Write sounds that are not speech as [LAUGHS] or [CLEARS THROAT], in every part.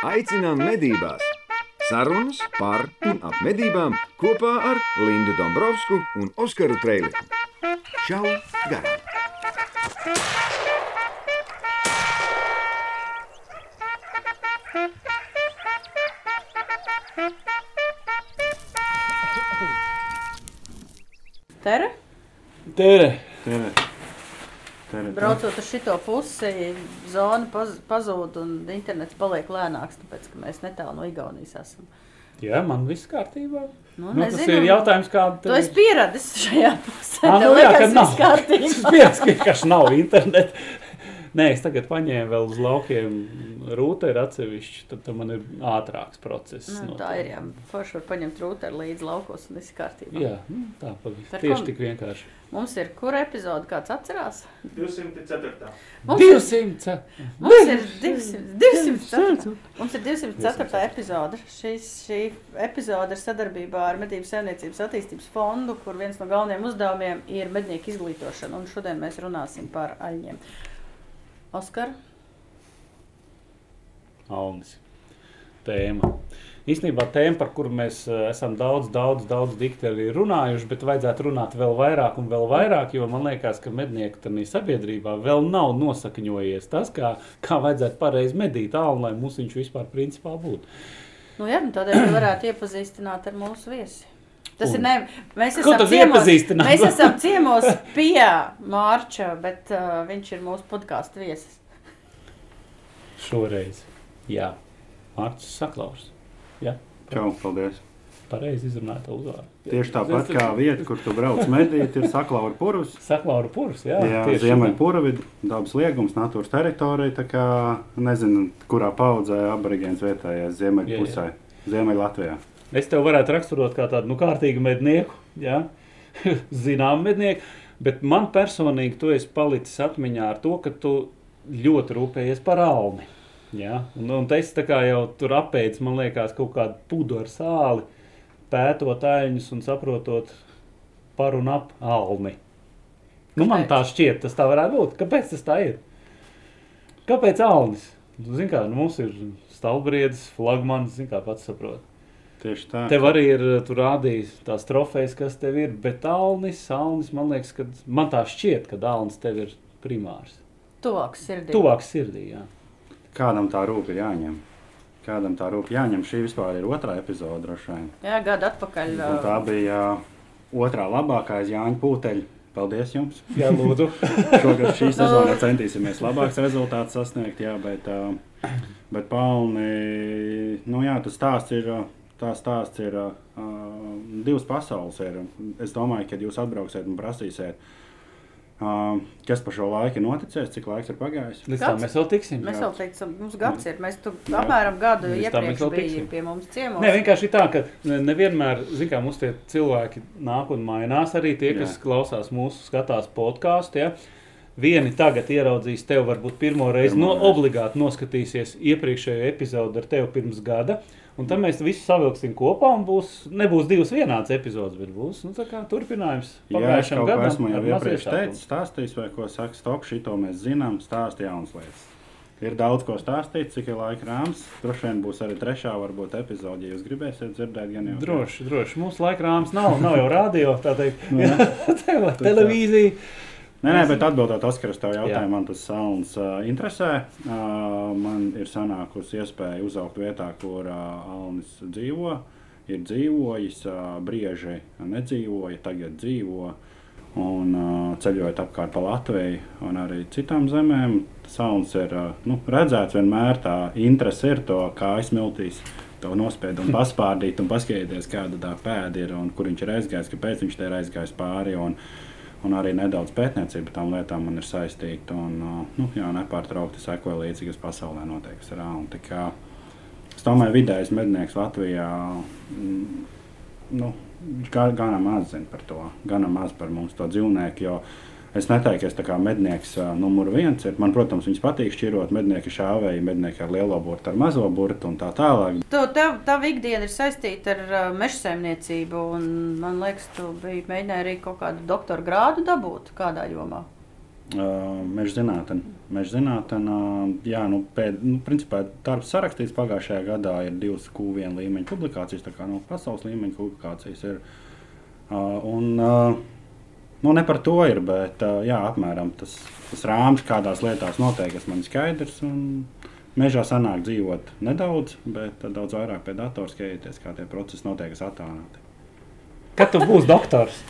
Aicinām medībās! Sarunas par un ap medībām kopā ar Lindu Dombrovskiju un Oskaru Trēliņu. Čau! Garām! Tere, Tere. Tere. Tere. braucot uz šito pusi, zona paz, pazūd un internets paliek lēnāks, tāpēc ka mēs netālu no Igaunijas esam. Jā, man viss kārtībā. Nu, Nu, tas nezinu. ir jautājums, kāda Tu esi pieradis šajā pusē. Ah, nu, jā, kad nav. Tas vienkārši [LAUGHS] vienkārši nav interneta. Nē, es tagad paņēmu vēl uz laukiem rūteri atsevišķi, tad, tad man ir ātrāks process. Nu, tā ir, jā. Forši var paņemt rūteri līdzi laukos un viss kārtībā. Jā, nu, tā pavisam. Tieši tik vienkārši. Mums ir kura epizode, kāds atcerās? 204. Mums ir, 200. mums ir 200, 204. Mums ir 204. epizode. Šis, šī epizode ir sadarbībā ar Medību saimniecības attīstības fondu, kur viens no galvenajiem uzdevumiem ir mednieku izglītošana. Un šodien mēs runāsim par aļņiem. Oskar, Alnis. Tēma. Īstenībā tēma, par kuru mēs eh, esam daudz, daudz, daudz dikti arī runājuši, bet vajadzētu runāt vēl vairāk un vēl vairāk, jo man liekas, ka mednieku tādā sabiedrībā vēl nav nosakņojies tas, kā, kā vajadzētu pareizi medīt alnu, lai mums viņš vispār principā būtu. nu, jā, nu tādēļ varētu iepazīstināt ar mūsu viesi. Tas Un- ir ne, mēs esam ciemos, iepazīstināt? mēs esam ciemos pie Mārča, bet uh, viņš ir mūsu podkāstu viesis. Šoreiz. Jā, Mārcis Saklaus. Jā, Čau, paldies. pareizi izrunāt uzvārdu. Tieši tāpat kā vieta, kur tu brauc medīt, ir saklaura purvs. Saklaura purs, jā. Jā, tieši ziemeļpurvi, dabas liegums, natūras teritorija. Tā kā nezinu, kurā paudzē aborigēns vietējais ziemeļpusē, ziemeļlatvijā. Es tev varētu raksturot kā tādu nu, kārtīgu mednieku, jā, [LAUGHS] zinām mednieku, bet man personīgi tu esi palicis atmiņā ar to, ka tu ļoti rūpējies par alni. Jā, un, un es tā kā jau tur apēdis, man liekas, kaut kādu pudu ar sāli, pētot aļņus un saprotot par un ap alni. Nu, man tā šķiet, tas tā varētu būt. Kāpēc tas tā ir? Kāpēc alnis? Zin kā, nu, mums ir stalbriedis, flagmanis, zin kā pats saprot. Tieši tā. Tev arī ir tur rādījis tās trofejas, kas tev ir, bet Alnis, Alnis man liekas, ka man tā šķiet, ka Alnis tev ir primārs. Tuvāks sirdī. Tuvāks sirdī, jā. Kādam tā rūp ir jāņem? Kādam tā rūp jāņem? Šī vispār ir otrā epizode, droši vien. Jā, gadu atpakaļ. Un tā uh, bija uh, otrā labākā aiz Jāņa Pūteļa. Paldies jums! Jā, lūdzu. [LAUGHS] Šogad šī sezonā centīsimies labāks rezultāts sasniegt, jā, bet, uh, bet Palni, nu jā, tas stāsts ir, uh, tā stāsts ir uh, divas pasaules. Ir. Es domāju, kad jūs atbrauksiet un prasīsiet, uh, kas pa šo laiku ir noticis, cik laiks ir pagājis. Līdz tam mēs vēl tiksim. Mēs vēl teiksim, mums gads ir. Mēs tu apmēram gadu Līdz iepriekš tiksim. pie mums ciemos. Nē, vienkārši tā, ka ne- nevienmēr, zin kā, mums tie cilvēki nāk un mainās. Arī tie, kas Jā. klausās mūsu, skatās podkāstu. Ja? Vieni tagad ieraudzīs tevi, varbūt pirmo reizi, Pirmo no, obligāti noskatīsies iepriekšējo epizodi ar tevi pirms gada. Un tad mēs visu savilksim kopā, un būs, nebūs divas vienādas epizodes, bet būs nu, kā turpinājums. Jā, es kaut ko esmu jau iepriekš teicis, stāstījis, vai ko saka, stop, šito mēs zinām, stāst jaunas lietas. Ir daudz ko stāstīt, cik ir laika rāms. Droši vien būs arī trešā, varbūt epizode, ja jūs gribēsiet dzirdēt, gan jau. Droši, droši. Mums laika rāms nav, nav jau radio, tā teikt, Nu, [LAUGHS] televīzija. Nē, nē, bet atbildot Oskaras tev jautājumu, man tas sauns uh, interesē. Uh, man ir sanākusi iespēja uzaugt vietā, kur uh, Alnis dzīvo. Ir dzīvojis, uh, brieži nedzīvoja, tagad dzīvo. Un uh, ceļojot apkārt pa Latviju un arī citām zemēm, sauns ir uh, nu, redzēts vienmēr. Tā interese ir to, kā aizsmiltīs. To nospied un [LAUGHS] paspārdīt, un paskatīties, kāda tā pēda ir un kur viņš ir aizgājis, kāpēc viņš te ir aizgājis pāri. Un, un arī nedaudz pētniecība tam lietām man ir saistīta. Un, uh, nu, jā, nepārtraukti sekoja līdzi, kas pasaulē notiek Es domāju, vidējais mednieks Latvijā mm, nu, ga- gana maz zina par to, gana maz par mums to dzīvnieku. Es neteiktu, ka es kā mednieks numur viens ir. Man, protams, viņas patīk šķirot mednieki šāvēji, mednieki ar lielo burtu, ar mazo burtu un tā tālāk. Tu, tev, tava ikdiena ir saistīta ar uh, meža saimniecību, un man liekas, tu biji mēģinājis arī kaut kādu doktora grādu dabūt kādā jomā. Uh, Meža zinātnē. Meža zinātnē, jā, nu, pēd, nu, principā darbs sarakstīts pagājušajā gadā ir divas Q1 līmeņa publikācijas, tā kā nu, pasaules līmeņa publikācijas ir. Uh, un, uh, nu, ne par to ir, bet jā, apmēram tas, tas rāmis, kādās lietās noteikti, man ir skaidrs. Un, Mežā sanāk dzīvot nedaudz, bet daudz vairāk pie datora skatīties, kā tie procesi notiek attālināti. Kad tu būsi doktors?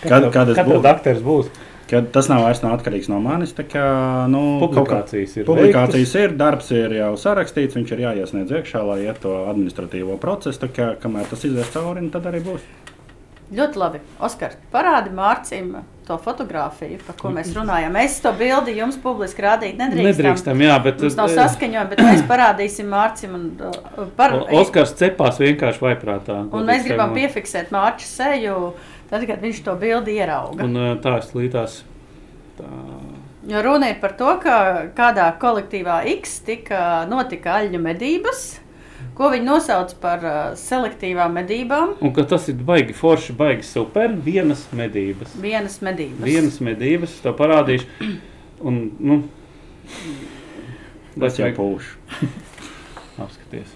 Kad, kad Kad būšu? tev doktors būs? Kad tas nav vairs nav atkarīgs no manis. Kā, nu, Publikācijas ir Publikācijas ir, darbs ir jau sarakstīts, viņš ir jāiesniedz iekšā, lai iet to administratīvo procesu. Kā, kamēr tas izies cauri, nu, tad arī būs. Ļoti labi. Oskar, parādi Mārcim to fotografiju, par ko mēs runājam. Es to bildi jums publiski rādīt nedrīkstam. Nedrīkstam, jā, bet Mums nav eh, saskaņojuma, bet mēs parādīsim Mārcim. Un, uh, par, O- Oskars cepās vienkārši vaiprātā. un mēs gribam piefiksēt Mārķa seju, tad, kad viņš to bildi ierauga. Un eh, tā es līdās. Tā. Jo runa ir par to, ka kādā kolektīvā X tika notika aļņu medības, ko viņi nosauca par uh, selektīvām medībām. Un ka tas ir baigi forši, baigi super. Vienas medības. Vienas medības. Vienas medības, tev parādīšu. Un, nu, Tas jau pūš. [LAUGHS] apskaties.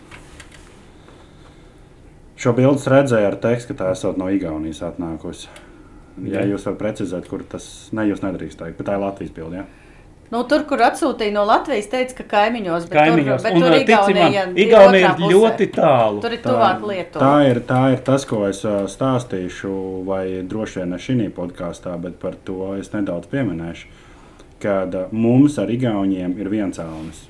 Šo bildi redzēju ar tekstu, ka tā esot no Igaunijas atnākusi. Ja Jā. jūs varat precizēt, kur tas ne, jūs nedrīkst teikt, bet tā ir Latvijas bilde. Ja? Nu, tur, kur atsūtīja no Latvijas, teica, ka kaimiņos, bet Kaimiņos. tur, bet Un, tur eh, tic man, Igaunija, Igaunija ir ļoti tālu. Tur ir tuvāk Tā Lietuva. ir, tā ir tas, ko es stāstīšu, vai droši vien ne šī podkāstā, bet par to es nedaudz pieminēšu. Kad mums ar Igauniem ir viens aunis.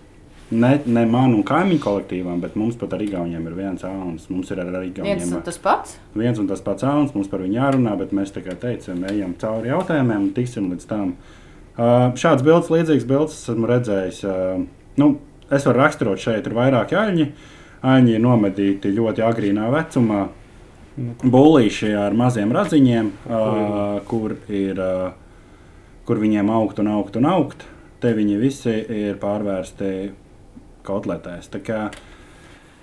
Ne, ne man un kaimiņu kolektīvam, bet mums pat ar Igauniem ir viens aunis. Mums ir ar, ar Igauniem Viens un tas pats. viens un tas pats auns, mums par viņu jārunā, bet mēs tikai teicam, ejam cauri jautājumiem un tiksim līdz tam. Uh, šāds bildes, līdzīgs bildes esmu redzējis. Uh, nu, es varu raksturot, šeit ir vairāki aļņi. Aļņi ir nomedīti ļoti agrīnā vecumā. Bulīši ar maziem raziņiem, uh, kur, ir, uh, kur viņiem augt un augt un augt. Te viņi visi ir pārvērsti kotletēs. Tā kā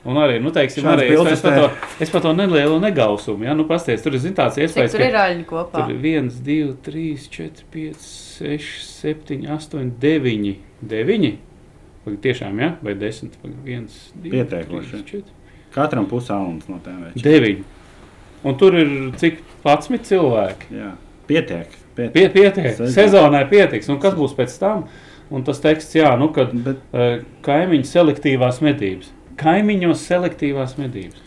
Un arī, nu, teiksim, arī es, es, par to, es par to nelielu negausumu. Ja? Nu, pasties, tur ir zin, tāds Cik iespējas, tur ir aļņi kopā? tur ir 1, 2, 3, 4, 5, 6, 7, 8, 9. 9? Vai tiešām, ja? Vai 10? 1, 2, Pietiekoši. 3, 4. katram pusauns no tiem večiem. 9. Un tur ir cik 11 cilvēki. Jā, pietiek. pietiek. Pie, pietiek, Sezon- sezonai pietiks. Un kas būs pēc tam? Un tas teksts, jā, nu, kad Bet, uh, kaimiņu selektīvās medības. Kaimiņos selektīvās medības.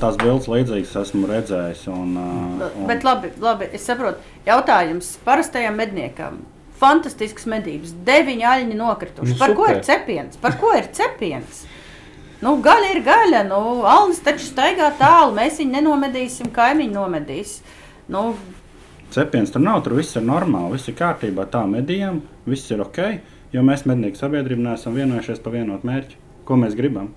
tās bildes līdzīgas esmu redzējis. Un, un, Bet labi, labi, es saprotu. Jautājums parastajam medniekam. Fantastisks medības. Deviņi aļņi nokrituši. Nu, Par ko super. ir cepiens? Par ko ir cepiens? Nu, gaļa ir gaļa. Nu, Alnis taču staigā tālu. Mēs viņu nenomedīsim, kaimiņu nomedīs. Nu, Cepiens tur nav, tur viss ir normāli, viss ir kārtībā. Tā medījām, viss ir ok. Jo mēs mednieku sabiedrība neesam vienojušies par vienotu mērķi, ko mēs gribam.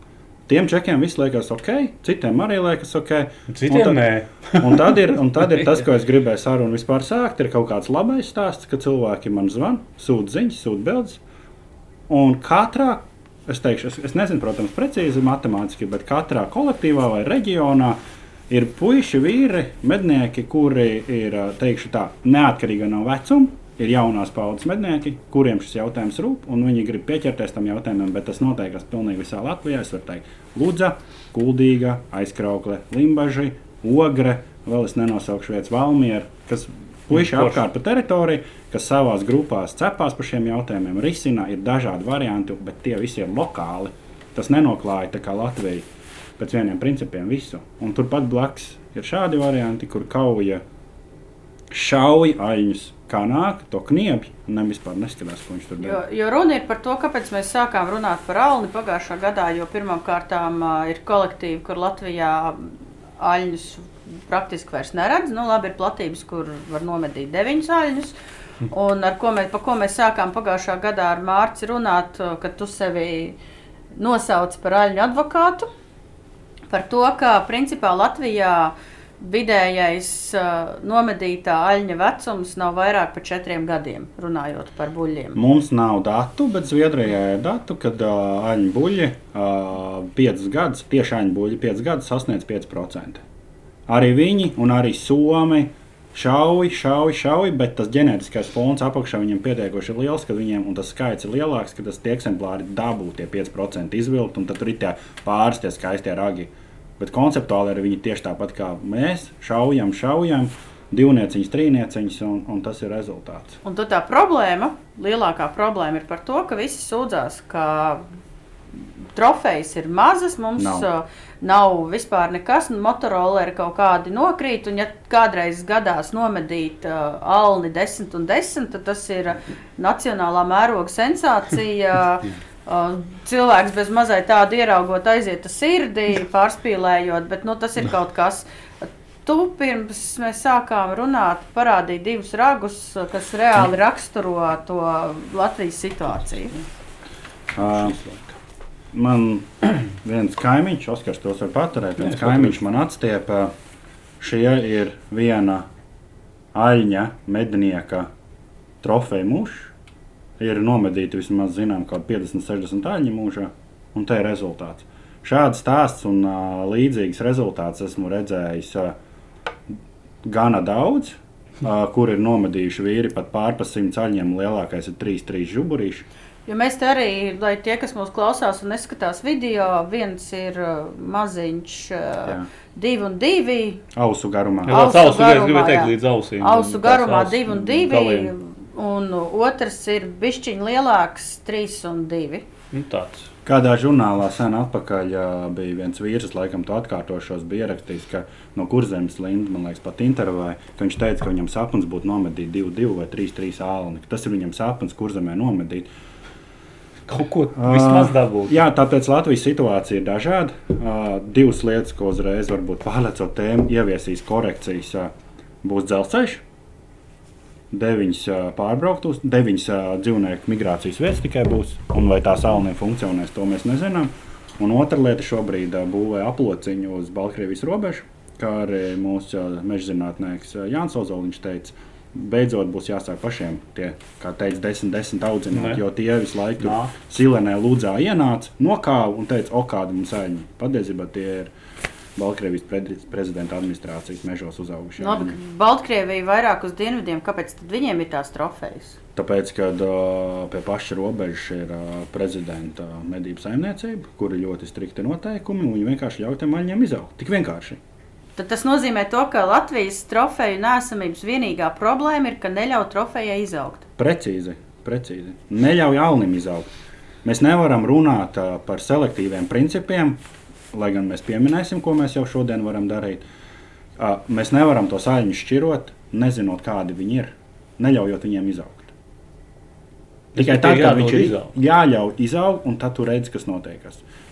Tiem čekiem viss liekas ok, citiem arī liekas ok. Citiem Un tad- nē. [LAUGHS] Un tad, ir, un tad ir tas, ko [LAUGHS] es gribēju sarunu vispār sākt. Ir kaut kāds labais stāsts, ka cilvēki man zvana, sūta ziņas, sūta bildes. Un katrā, es teikšu, es, es nezinu, protams, precīzi matemātiski, bet katrā kolektīvā vai reģionā ir puiši, vīri, mednieki, kuri ir, teikšu tā, neatkarīgi no vecuma. Ir jaunās paudzes mednieki, kuriem šis jautājums rūp, un viņi grib pieķerties tam jautājumam, bet tas notiekas pilnīgi visā Latvijā. Es varu teikt, Lūdza, Kuldīga, Aizkraukle, Limbaži, Ogre, vēl es nenosaukšu vietas Valmiera, kas puiši apkārt pa teritoriju, kas savās grupās cepās par šiem jautājumiem, risina, ir dažādi varianti, bet tie visi ir lokāli. Tas nenoklāja tā kā Latvija pēc vieniem principiem visu. Un turpat blakus ir šādi varianti, kur kauja šauja aļņus, kā nāk, to kniepj, un nevis vispār neskatās, ko viņš tur Jo, dara. jo runa ir par to, kāpēc mēs sākām runāt par Alni pagājušā gadā. Jo pirmkārt ir kolektīvi, kur Latvijā aļņus praktiski vairs neredz. Nu, labi, ir platības, kur var nomedīt deviņus aļņus. Un ar ko mēs, ko mēs sākām pagājušā gadā ar Mārci runāt, kad tu sevi nosauc par aļņu advokātu. Par to, ka principā Latvijā vidējais uh, nomedītā aļņa vecums nav vairāk par četriem gadiem, runājot par buļļiem. Mums nav datu, bet Zviedrijā ir datu, kad uh, aņu buļļi uh, 5 gadus, tieši aņu buļļi 5 gadus sasniedz 5%. Arī viņi un arī Somi šauj, šauj, šauj, bet tas ģenētiskais fons apakšā viņam pietiekoši liels, ka viņiem tas skaits ir lielāks, ka tas tie eksemplāri dabū tie 5% izvilkt, un tad tur ir tie pāris tie skaistie ragi. Bet konceptuāli arī viņi tieši tāpat kā mēs šaujam, šaujam. Divnieciņas, trīnieciņas, un, un tas ir rezultāts. Un tā problēma, lielākā problēma ir par to, ka visi sūdzās, ka trofejas ir mazas, mums Nav. nav, nav vispār nekas, un motoroleri kaut kādi nokrīt. Un, ja kādreiz gadās nomedīt uh, alni 10 un 10, tad tas ir uh, nacionālā mēroga sensācija. [LAUGHS] Cilvēks bez mazai tādu ieraugot, aiziet uz sirdi, pārspīlējot, bet nu, tas ir kaut kas. Tu pirms mēs sākām runāt, parādīji divus ragus, kas reāli raksturo to Latvijas situāciju. Uh, man viens kaimiņš, Oskars, tos var paturēt. Viens kaimiņš man atstiepa, šie ir viena aļņa mednieka trofeja muša. Ir nomedīti vismaz zinām, kaut 50, 60 aļņu mūžā, un te ir rezultāts. Šāds stāsts un uh, līdzīgs rezultāts esmu redzējis uh, gana daudz, uh, kur ir nomedījuši vīri pat pārpa simts aļņiem. Lielākais ir 3-3 žuburīši. Jo mēs te arī, lai tie, kas mūs klausās un neskatās video, viens ir maziņš, Jā. divi un divi. Ausu garumā. Jā, Ausu ausu garumā, es gribēju teikt jā. līdz ausīm. Ausu garumā divi un divi. galiem. Un otrs ir bišķiņš lielāks, trīs un divi. Nu, tāds. Kādā žurnālā sen atpakaļ bija viens vīrs, laikam, to atkārtošos, bija ierakstījis, ka no kurzemes Linda, man liekas, pat intervēja, ka viņš teica, ka viņam sapnis būtu nomedīt 2-2 vai 3-3 ālni. ka Tas ir viņam sapnis kurzemē nomedīt. Kaut ko vismaz dabūt. Jā, tāpēc Latvijas situācija ir dažāda. Uh, divas lietas, ko uzreiz varbūt pārlecot tēmu, ieviesīs korekcijas. Uh, būs dzelzceļš, deviņas pārbrauktos, deviņas dzīvnieku migrācijas vietas tikai būs. Un vai tās alnē funkcionēs, to mēs nezinām. Un otra lieta šobrīd būvē aplociņu uz Baltkrievijas robežu, kā arī mūsu meža zinātnieks uh, Jānis Ozoliņš teica. Beidzot, būs jāsāk pašiem tie, kā teica, desmit, desmit audzināt, Ne. jo tie visu laiku. Silenē lūdzā ienāca, nokāva un teica, o kāda mums aļņi. Patiesībā tie ir Baltkrievijas pre- prezidenta administrācijas mežos uzaugušie. Labi, ka Baltkrievija vairāk uz dienvidiem, kāpēc viņiem ir tās trofejas? Tāpēc, kad pie paša robežas ir prezidenta medību saimniecība, kur ir ļoti strikti noteikumi, un viņi vienkārši ļauj tiem aļņiem izaugt. Tik vienkārši. Tad tas nozīmē, to, ka Latvijas trofeju nesamības vienīgā problēma ir, ka neļauj trofejai izaugt. Precīzi, precīzi. Neļauj alnim izaugt. Mēs nevaram runāt par selektīviem principiem, lai gan mēs pieminēsim, ko mēs jau šodien varam darīt. Uh, mēs nevaram tos aļņus šķirot, nezinot, kādi viņi ir, neļaujot viņiem izaugt. Tikai kad jādod viņš ir izaugt. jāļauj izaugt, un tad tu redzi, kas notiek.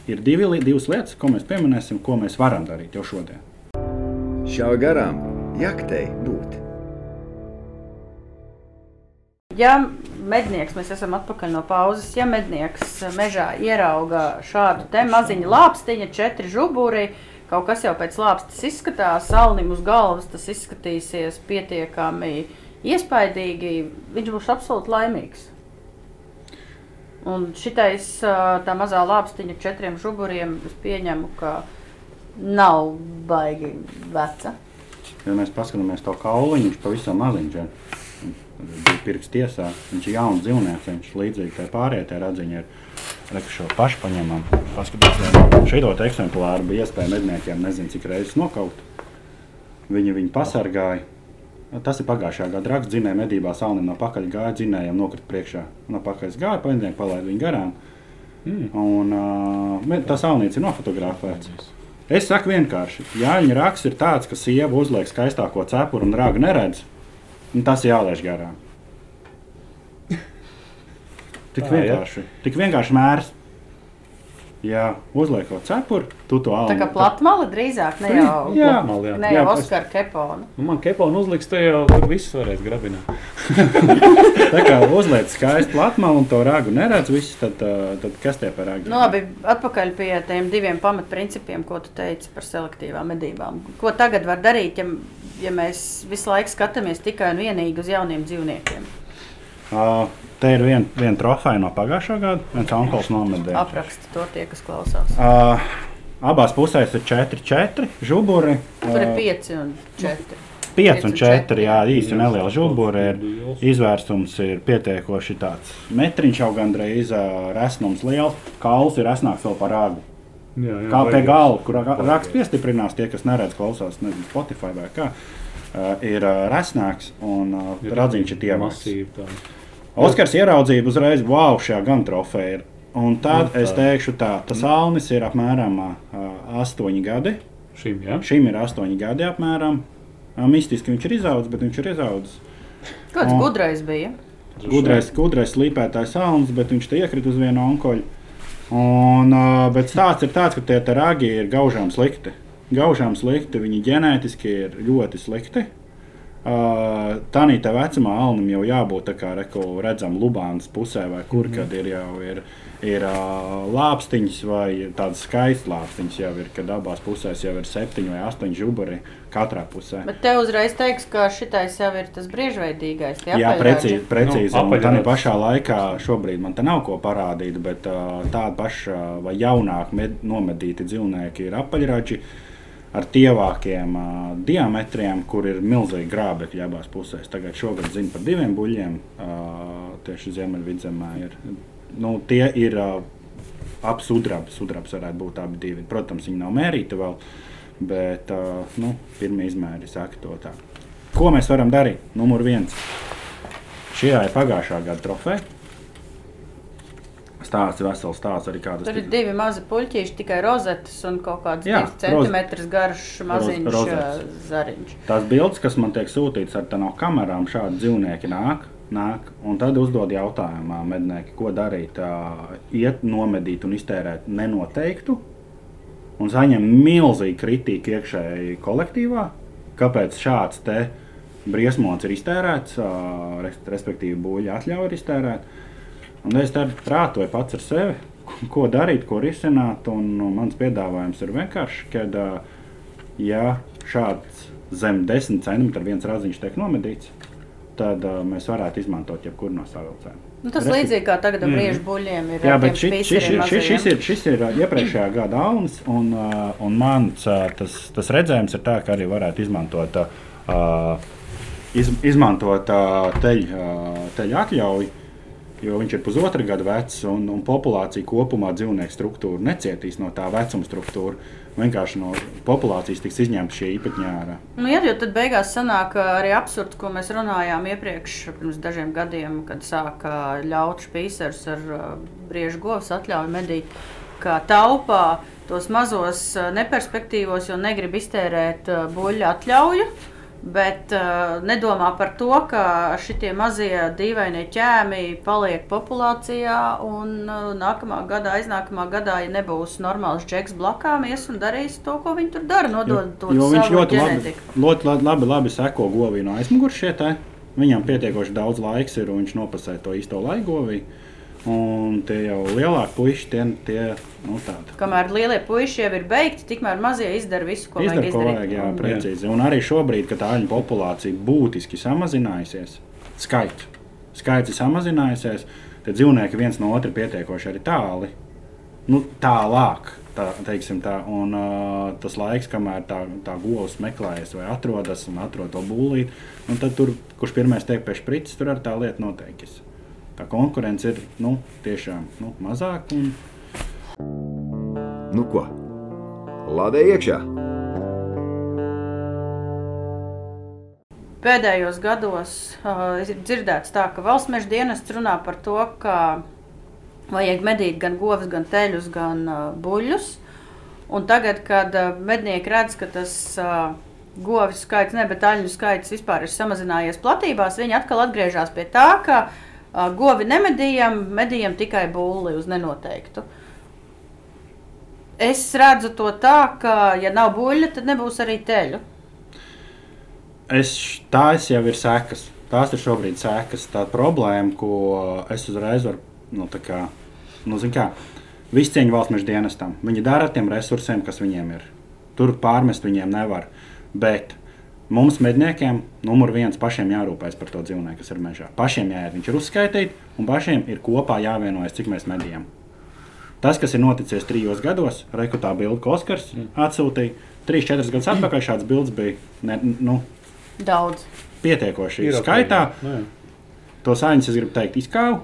Ir divi, divas lietas, ko mēs pieminēsim, ko mēs varam darīt jau šodien. Šā garām jaktei būt. Ja mednieks, mēs esam atpakaļ no pauzes, ja mednieks mežā ierauga šādu te maziņu lāpstiņu, četri žuburi, kaut kas jau pēc lāpstas izskatās, salnim uz galvas tas izskatīsies pietiekami iespaidīgi, viņš būs absolūti laimīgs. Un šitais tā mazā lāpstiņa četriem žuburiem, es pieņemu, ka nav baigi veca. Ja mēs paskatāmies to kauliņu, viņš pavisam maziņš ir. Viņš bija pirksts tiesā. Viņš ir jauns dzīvnieks. Viņš līdzīgi tai pārējai tai radziņai ir. Reku šo pašu paņemam. Paskatīsimies. Šeit eksemplāru bija iespēja medniekiem nezinu cik reizes nokaut. Viņi viņu pasargāja. Tas ir pagājušā gada raksts. Dzinēja medībā salnim no pakaļ gāja, dzinējiem nokrita priekšā. No pakaļ gāja, paņēma, palaida viņu garām. Mm. Un uh, tas salnīts ir nofotografēts. Es saku vienkārši, ja viņa raksts ir tāds, ka sieva uzliek skaistāko cepuru un rāgu neredz, un tas jālaiž garām. [LAUGHS] Tik vienkārši, tik vienkārši mērs. Ja uzliek kaut cepuru, tu to Tā kā platmāla drīzāk ne jau, Jā. Jā. ne Jā, jau Oskara Kepona. Nu, man keponu uzliks, te jau tur viss varēs grabināt. [LAUGHS] Tā kā uzliek skaistu platmalu un to rāgu neredz, viss, tad, tad kas tie par rāgu? Nu, labi, atpakaļ pie tiem diviem pamatprincipiem, ko tu teici par selektīvām medībām. Ko tagad var darīt, ja, ja mēs visu laiku skatāmies tikai un vienīgi uz jauniem dzīvniekiem? Uh, te ir viena vien trofeja no pagājušā gada, viens onkulis nomedēja. Apraksta to tie, kas klausās. Uh, abās pusēs ir 4, 4 žuburi. Tur ir Uh, pieci un četri. 5 un 4. Jā, īsi neliela žulbura ir. Izvērstums ir pietiekoši tāds metriņš jau gandrīz resnums liels. Kauls ir resnāks vēl par rāgu. Jā, jā, Kā pie galda, kur raksts piestiprinās, tie, kas neredz, klausās, nezinu, Spotify vai kā, ir resnāks un radziņš ir tievāks. Masīvi tā. Oskars ieraudzīja uzreiz, wow, šajā gan trofeja ir. Un tad Nu, tā. es teikšu tā, tas alnis ir apmēram uh, 8 gadi. Šim, jā. Šim ir 8 gadi apmēram. Uh, Mistiski viņš ir izaudzis, bet viņš ir izaudzis. Kāds O. gudrais bija? Gudrais, gudrais slīpētājs alnis, bet viņš te iekrita uz vienu onkoļu. Un, uh, bet stāsts ir tāds, ka tie ragi ir gaužām slikti. Gaužām slikti, viņi ģenētiski ir ļoti slikti. Uh, tā vecumā alnim jau jābūt tā kā reku, redzam, Lubānas pusē, vai kur, mm. kad ir jau ir, ir uh, lāpstiņas, vai tādas skaistas lāpstiņas jau ir, kad abās pusēs jau ir septiņi vai astoņi žuburi katrā pusē. Bet te uzreiz teiks, ka šitais jau ir tas briežveidīgais. tie Jā, precīzi. precīzi. Nu, Nu, tā pašā laikā šobrīd man te nav ko parādīt, bet uh, tāda paša vai jaunāka med, nomedīti dzīvnieki ir apaļrači ar tievākiem uh, diametriem, kur ir milzīgi grābekļi abās pusēs. Tagad šogad zinu par diviem buļļiem. Uh, tieši Ziemeļvidzemē ir. Nu, tie ir uh, ap sudraba. Sudrabs varētu būt abi divi. Protams, viņi nav mērīti vēl, bet uh, nu, pirmie izmēri saka to tā. Ko mēs varam darīt? Numur viens. Šī ir pagājušā gada trofeja. Stāsts, vesels stāsts arī kādas Tur ir divi mazi puķīši, tikai rozetes un kaut kāds Jā, centimetrus garš maziņš Roz- zariņš. Tās bildes, kas man tiek sūtītas ar tādām kamerām, šādi dzīvnieki nāk. Nāk, un tad uzdod jautājumu, mednieki, ko darīt. Iet, nomedīt un iztērēt nenoteiktu, un saņem milzīgu kritiku iekšēji kolektīvā. Kāpēc šāds te briesmots ir iztērēts, respektīvi, buļļa atļauja ir iztērēta. Un es tad prātoju pats ar sevi, ko darīt, ko risināt. Un, un mans piedāvājums ir vienkārši, ka, ja šāds zem 10 centimetru viens raziņš tiek nomedīts, tad uh, mēs varētu izmantot jebkuru no savilcējiem. Nu, tas Respektīvi- līdzīgi kā tagad ar Mhm. briežu buļļiem ir. Jā, bet šis, šis, spīseriem šis, šis, ir, šis ir iepriekšējā gada auns, un, un mans tas, tas redzējums ir tā, ka arī varētu izmantot, uh, iz, izmantot uh, teļu uh, teļu atļauju, jo viņš ir pusotra gada vecs, un, un populācija kopumā dzīvnieku struktūra necietīs no tā vecuma struktūra. Vienkārši no populācijas tiks izņemta šie īpatņēra. Nu, jā, jo tad beigās sanāk arī absurds, ko mēs runājām iepriekš, pirms dažiem gadiem, kad sāka ļaut spīsers ar briežu govs atļauju medīt, kā taupā tos mazos neperspektīvos, jo negrib iztērēt buļļu atļauju. Bet uh, nedomā par to, ka šie mazie dīvainie ķēmi paliek populācijā, un uh, nākamā gadā, aiznākamā gadā, ja nebūs normāls džeks blakām, ies un darīs to, ko viņi tur dara, nodod to Jo viņš savu ļoti labi, ģenētiku. ļoti labi, labi, labi seko govī no aizmugures šeit. Viņam pietiekoši daudz laiks ir, un viņš nopasē to īsto laikovī. Un tie jau lielāki puiši, tie, tie nu, tādi. Kamēr lielie puiši jau ir beigti, tikmēr mazie izdara visu, ko Izdara, vajag ko izdarīt. vajag, jā, Un- precīzi. Un arī šobrīd, kad tā aļņu populācija būtiski samazinājusies, skaits, skaits ir samazinājusies, tad dzīvnieki viens no otra pietiekoši arī tāli, nu, tālāk. Tā, teiksim, tā, un, uh, tas laiks, kamēr tā, tā govs meklējas vai atrodas un atrod to būlīti, un tad tur, kurš pirmais tiek pie sprites, tur arī tā lieta noteikti. Tā konkurence ir nu, tiešām nu, mazāka. Un, Nu ko? Lādē iekšā! Pēdējos gados uh, ir dzirdēts, tā, ka valsts meža dienests runā par to, ka vajag medīt gan govs, gan teļus, gan uh, buļļus. Un tagad, kad uh, mednieki redz, ka tas uh, govs skaits, ne, bet aļņu skaits vispār ir samazinājies platībās, viņi atkal atgriežas pie tā, ka uh, govi nemedījam, medījam tikai būli uz nenoteiktu. Es redzu to tā, ka, ja nav buļļa, tad nebūs arī teļu. Es, tās jau ir sekas. Tās ir šobrīd sekas. Tā problēma, ko es uzreiz varu, nu, tā kā, nu, zin kā, visu cieņu valsts meža dienestam. Viņi dara ar tiem resursiem, kas viņiem ir. Tur pārmest viņiem nevar. Bet mums, medniekiem, numur viens pašiem jārūpējas par to dzīvnieku, kas ir mežā. Pašiem jāiet, viņš ir uzskaitīts, un pašiem ir kopā jāvienojas, cik mēs medījam. Tas, kas ir noticis trijos gados, rekrutā bilde, ko Oskars atsūtīja, trīs, četras gadus atpakaļ šāds bildes bija. Ne, nu, Daudz. Pietiekoši Ir skaitā. jā. Nu, jā. To sāņus es gribu teikt izkāvu.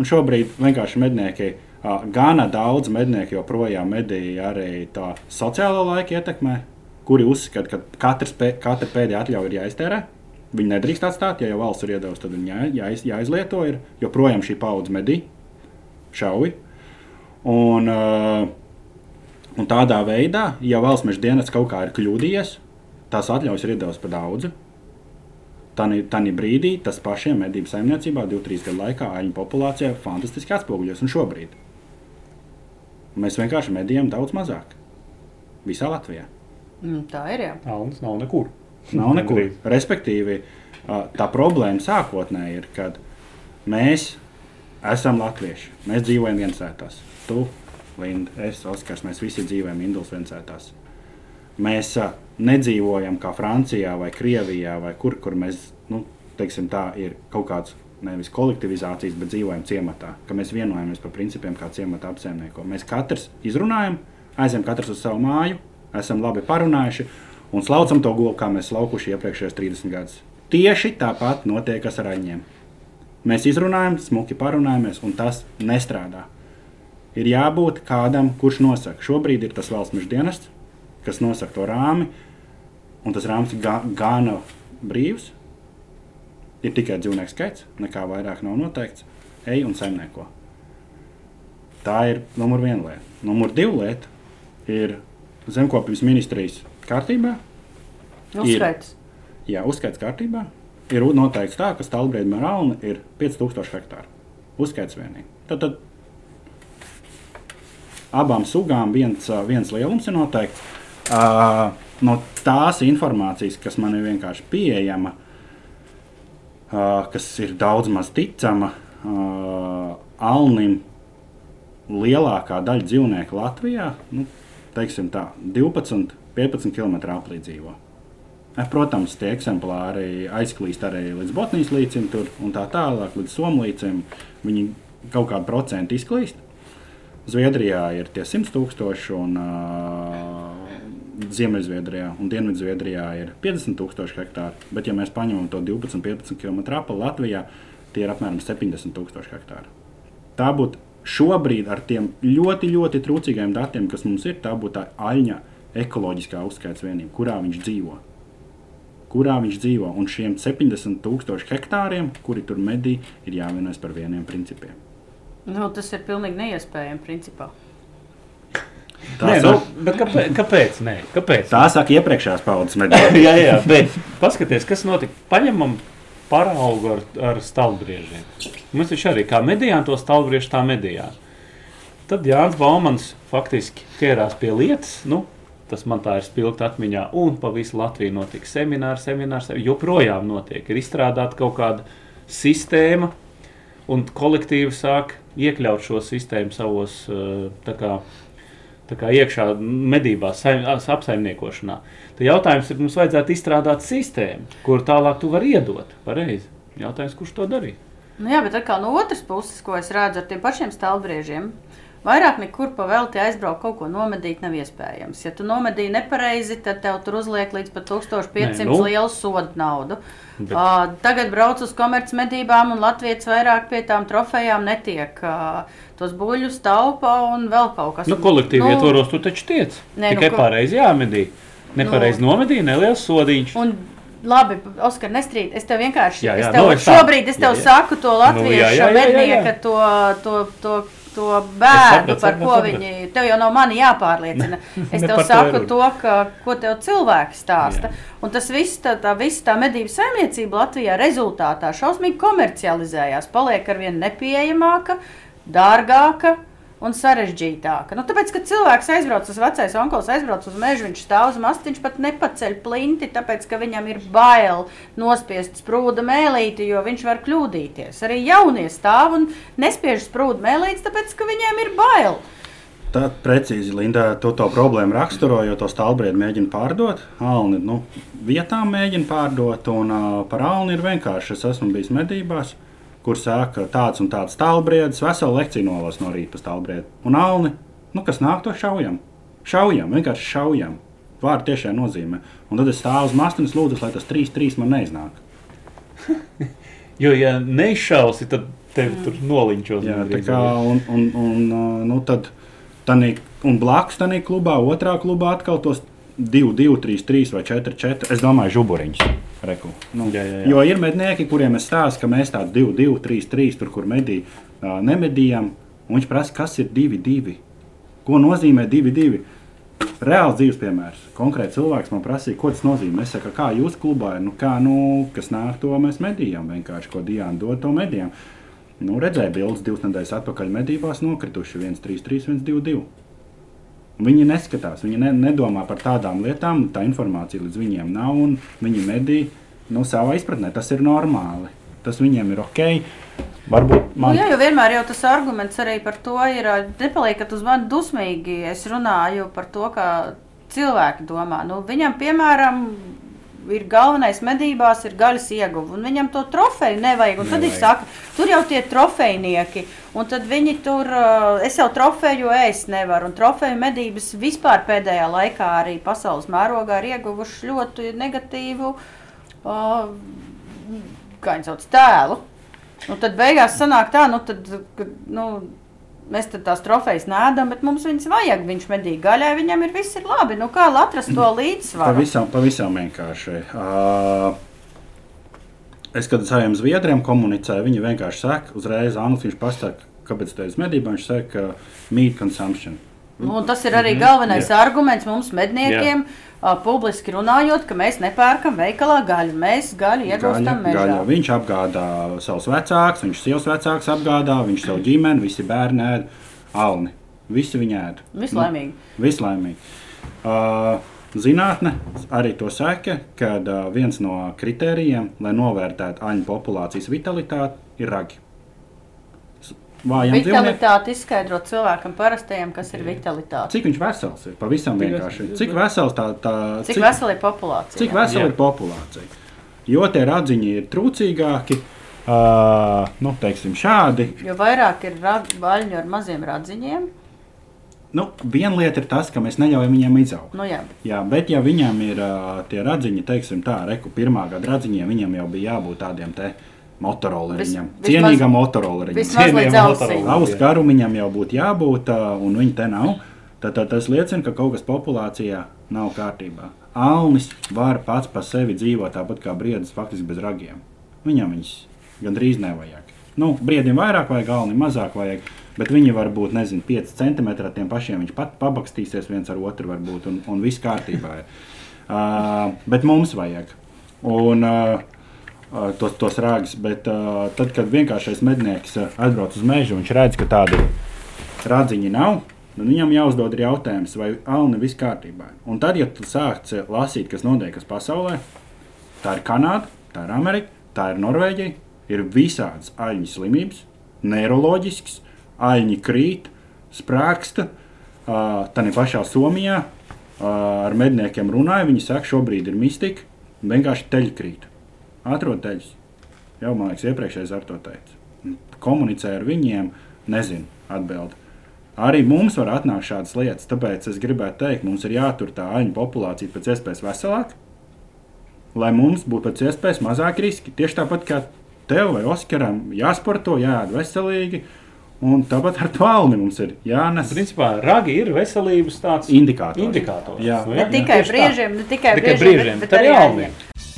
Un šobrīd vienkārši mednieki, gana daudz mednieku joprojām medīja arī tā sociālo laiku ietekmē, kuri uzskata, ka katrs, katra pēdējā atļauja ir jāiztērē. Viņi nedrīkst atstāt, ja jau valsts ir iedavusi, tad viņi jā, jāiz, jāizlieto. Ir, joprojām šī paudze medī, šauj. Un, uh, un tādā veidā, ja valsts meža dienas kaut kā ir kļūdījies, tās atļaujas ir iedavusi par daudz. Tanī brīdī tas pašiem medību saimniecībā 2-3 gadu laikā aņu populācijā fantastiski atspoguļojas. Un šobrīd mēs vienkārši medījam daudz mazāk. Visā Latvijā. Mm, tā ir. Jā. Alnis nav nekur. Nav nekur. Respektīvi, tā problēma sākotnēji ir, kad mēs esam latvieši. Mēs dzīvojam viensētās. Tu, Linda, es, Oskars, mēs visi dzīvojam Indulas viensētās. Mēs nedzīvojam kā Francijā vai Krievijā vai kur, kur mēs, nu, teiksim, tā ir kaut kāds nevis kolektivizācijas, bet dzīvojam ciematā, ka mēs vienojamies par principiem, kā ciemata apsaimnieko. Mēs katrs izrunājam, aizējam katrs uz savu māju, esam labi parunājuši un slaucam to govu, kā mēs laukuši iepriekšējos 30 gadus. Tieši tāpat notiek ar aņiem. Mēs izrunājam, smuki parunājamies, un tas nestrādā. Ir jābūt kādam, kurš nosaka. Šobrīd ir tas valsts dienests, kas nosaka to rāmi, un tas rāmis ir ga gana brīvs. Ir tikai dzīvnieku skaits, nekā vairāk nav noteikts. Ej un saimnieko. Tā ir numur viena lieta. Numur divi lieta ir zemkopības ministrijas kārtībā. Uzskaits. Jā, uzskaits kārtībā. Ir noteikts tā, ka stāvbrīdī Melnā ir 5000 hektāru. Uzskaits vienīgi. Tad, tad abām sugām viens, viens lielums ir noteikts. Uh, no tās informācijas, kas man ir vienkārši pieejama, uh, kas ir daudz maz ticama, uh, Alnim lielākā daļa dzīvnieku Latvijā, nu, teiksim tā, 12, 15 km aplī dzīvo. Eh, Protams, tie eksemplāri aizklīst arī līdz Botnijas līcim, tur, un tā tālāk, līdz Somlīcim. Viņi kaut kādu procentu izklīst. Zviedrijā ir tie 100 tūkstoši, un uh, Ziemeļzviedrijā un Dienvidzviedrijā ir 50 tūkstoši hektāri. Bet, ja mēs paņemam to 12-15 km apli Latvijā, tie ir apmēram 70 tūkstoši hektāri. Tā būtu šobrīd ar tiem ļoti, ļoti trūcīgiem datiem, kas mums ir, tā būtu tā aļņa ekoloģiskā uzskaits vienība, kurā viņš dzīvo. Kurā viņš dzīvo. Un šiem 70 tūkstoši hektāriem, kuri tur medī, ir jāvienojas par vieniem principiem. Nu, tas ir pilnīgi neiespējami. Principā. Tā, Nē, saka, nu, bet kāpēc? Kāpēc? Nē, kāpēc? tā saka iepriekšējās paudzes [LAUGHS] medību. jā, jā, bet paskatieties, kas notika. Paņemam paraugu ar, ar stāvbriežiem. Mēs taču arī kā medījām to stāvbriežu, tā medījām. Tad Jānis Baumans faktiski ķērās pie lietas. Nu, tas man tā ir spilgti atmiņā. Un pa visu Latviju notika semināri, seminārs. Joprojām notiek. Ir izstrādāta kaut kāda sistēma, un kolektīvi sāk iekļaut šo sistēmu savos eh, kā iekšā medībās, saim- apsaimniekošanā. Tad jautājums ir, mums vajadzētu izstrādāt sistēmu, kur tālāk tu vari iedot. Pareizi. Jautājums, kurš to darīs? Nu, jā, bet atkal no otras puses, ko es redzu ar tiem pašiem stāvbriežiem, vairāk nekur pa velti aizbraukt, kaut ko nomedīt nav iespējams. Ja tu nomedīji nepareizi, tad tev tur uzliek līdz pat 1500 Nē, nu. lielu sodu naudu. Bet- Uh, tagad brauc uz komercmedībām, un Latvijas vairāk pie tām trofejām netiek. Uh, tos buļļus taupa un vēl kaut kas Nu, kolektīvi nu, ietvaros tu taču tiec. Nē, Tikai nu, ko- pareizi jāmedī. Nepareizi nu, nomedīja, neliels sodiņš. Un, labi, Oskar, nestrīd. Es tev vienkārši Jā, jā, es tev, nu, nu, es šobrīd es tev Jā, jā. saku to latviešu jā, jā, jā, jā. mednieka, to, to, to, to bērnu, sapratu, par sapratu, ko sapratu. viņi. Tev jau nav mani jāpārliecina. [LAUGHS] Es ne tev par to saku to, ka, ko tev cilvēki stāsta. Jā. Un tas viss, tā, tā visa tā medību saimniecība Latvijā rezultātā šausmīgi komercializējās, paliek ar vien nepieejamāka, dārgāka. Un sarežģītāka. Nu, tāpēc, kad cilvēks aizbrauc, tas vecais onkulis aizbrauc uz mežu, viņš stāv uz mastu, viņš pat nepaceļ plinti, tāpēc, ka viņam ir bail nospiest sprūda mēlīti, jo viņš var kļūdīties. Arī jaunie stāv un nespiež sprūda mēlītes, tāpēc, ka viņiem ir bail. Tā precīzi Linda to, to problēmu raksturo, jo to stāvbriedu mēģina pārdot. Alni nu, vietām mēģina pārdot, un uh, par alni ir vienkārši. Es esmu bijis medībās, kur saka, tāds un tāds stāvbriedis, veselu lekciju nolas no rīta pa stāvbriedu. Un alni, nu, kas nāk, to šaujam. Šaujam, vienkārši šaujam. vārdu tiešā nozīmē. Un tad es stāvu uz mastas, lūdzu, lai tas 3-3 man neiznāk. [LAUGHS] Jo, ja neizšausi, tad tevi tur noliņķos. Jā, tā kā, un, un, un, nu, tad, tanī, un blakus tam klubā, otrā klubā atkal tos 2, 2, 3, 3 vai 4, 4. Es domāju, žuburiņus. Reku. Nu, Jā, jā, jā. Jo ir mednieki, kuriem es stāstu, ka mēs tādu 2, 2, 3, 3, tur, kur medī, uh, nemedījām. Viņš prasa, kas ir 2, 2. Ko nozīmē 2, 2? Reāls dzīves piemērs. Konkrēti cilvēks man prasīja, ko tas nozīmē. Es saku, kā jūs klubā ir, nu, kā, nu, kas nāk, to mēs medījām. Vienkārši, ko Diana dod, to medījām. Nu, redzēju, bildes divas nedēļas atpakaļ medībās nokrituši 1, 3, 3, 1, 2, 2. Viņi neskatās, viņi ne, nedomā par tādām lietām, tā informācija līdz viņiem nav, un viņi medī nu, savā izpratnē. Tas ir normāli, tas viņiem ir ok. Varbūt Nu, man jā, jo vienmēr jau tas arguments arī par to ir. Nepaliekat uz mani dusmīgi. Es runāju par to, kā cilvēki domā. Nu, viņam, piemēram, ir galvenais medībās, ir gaļas ieguve, un viņam to trofeju nevajag. Un tad Nevajag. saka, tur jau tie trofejnieki, un tad viņi tur, ā, es jau trofeju ēst nevaru. Un trofeju medības vispār pēdējā laikā arī pasaules mērogā ir ieguvuši ļoti negatīvu, viņi sauc, tēlu. Nu, tad beigās sanāk tā, nu, tad, nu, mēs tās trofejas nēdam, bet mums viņas vajag. Viņš medī gaļai, viņam ir viss ir labi. Nu, kā atrast to līdzsvaru? pavisam, pavisam vienkārši. Uh, es, kad saviem zviedriem komunicēju, viņi vienkārši saka, uzreiz Anglijas viņš pasaka, kāpēc tā ir medība. Viņš saka, ka meat consumption. Nu, tas ir arī galvenais Jā. arguments mums, medniekiem, uh, publiski runājot, ka mēs nepērkam veikalā gaļu. Mēs gaļu iegūstam mežā. gaļa. Viņš apgādā savus vecākus, viņš sievas vecākus apgādā, viņš savu ģimeni, visi bērni ēd alni. Visi viņi ēd. Vislaimīgi. Nu, vislaimīgi. Uh, zinātne arī to saka, ka uh, viens no kritērijiem, lai novērtētu aņu populācijas vitalitāti, ir ragi. Vājam dzīvniekiem. Vitalitāte izskaidrot cilvēkam parastajam, kas ir vitalitāte. Cik viņš vesels ir? Pavisam Cik vienkārši. Cik vesels tā, tā Cik vesela ir populācija? Cik vesela Jā. ir populācija? Jo tie radziņi ir trūcīgāki, uh, nu, teiksim, šādi. Jo vairāk ir rad- vaļņu ar maziem radziņiem, Nu, viena lieta ir tas, ka mēs neļaujam viņiem izaugt. nu jā, Jā, bet, ja viņam ir uh, tie radziņi, teiksim, tā, reku pirmā gada radziņiem, viņam jau bija jābūt tādiem te motoroleriņam, cienīgam motoroleriņam. ausīm. Motorola. Auss garumiņam jau būtu jābūt, un viņi te nav. Tad, tad tas liecina, ka kaut kas populācijā nav kārtībā. Alnis var pats par sevi dzīvot tāpat kā briedis, faktiski bez ragiem. Viņam viņas gandrīz nevajag. Nu, briedim vairāk vajag, alnim mazāk vajag, bet viņi var būt, nezinu, 5 centimetri ar tiem pašiem. Viņš pat pabakstīsies viens ar otru, varbūt, un, un viss kārtībā ir. Uh, bet mums vajag. Un, uh, tos, tos rāgus, bet uh, tad, kad vienkāršais mednieks uh, atbrauc uz mežu, viņš redz, ka tādi rādziņi nav. Tad viņam jāuzdod ir jautājums, vai Alni viss kārtībā. Un tad, ja tu sāc lasīt, kas notiek pasaulē, tā ir Kanāda, tā ir Amerika, tā ir Norvēģija, ir visādas aļņu slimības, neiroloģisks, aļņi krīt, sprāksta. Uh, tā pašā Somijā. Uh, ar medniekiem runāju, viņi saka, šobrīd ir mistika, un vienkārši teļi teļus. Jau man liekas, iepriekšējais ar to teicu. Komunicē ar viņiem, nezinu, atbild. Arī mums var atnākt šādas lietas, tāpēc es gribētu teikt, mums ir jātur tā aņu populācija pēc iespējas veselāka, lai mums būtu pēc iespējas mazāk riski. Tieši tāpat kā tev vai Oskaram jāsporto, jāēd veselīgi, un tāpat ar alni mums ir jānes Principā ragi ir veselības tāds indikātors. indikators. Jā. Nu, ne jā, tikai tieši tā. brīžiem, ne tikai Tikai brīžiem, brīžiem, bet, bet bet arī alniem.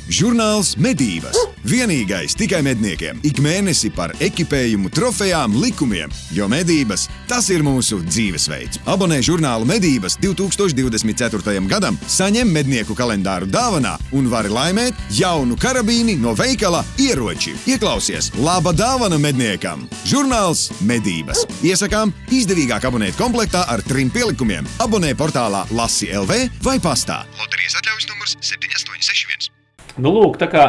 Žurnāls Medības. Vienīgais tikai medniekiem. Ik mēnesi par ekipējumu, trofejām, likumiem. Jo medības tas ir mūsu dzīvesveids. Abonē žurnālu Medības 2024. gadam, saņem mednieku kalendāru dāvanā un vari laimēt jaunu karabīni no veikala ieroči. Ieklausies, laba dāvana medniekam! Žurnāls Medības. Iesakām izdevīgāk abonēt komplektā ar trim pielikumiem. Abonē portālā Lasi LV vai pastā. Loterijas atļaujas numurs 7861. Nu, lūk, tā kā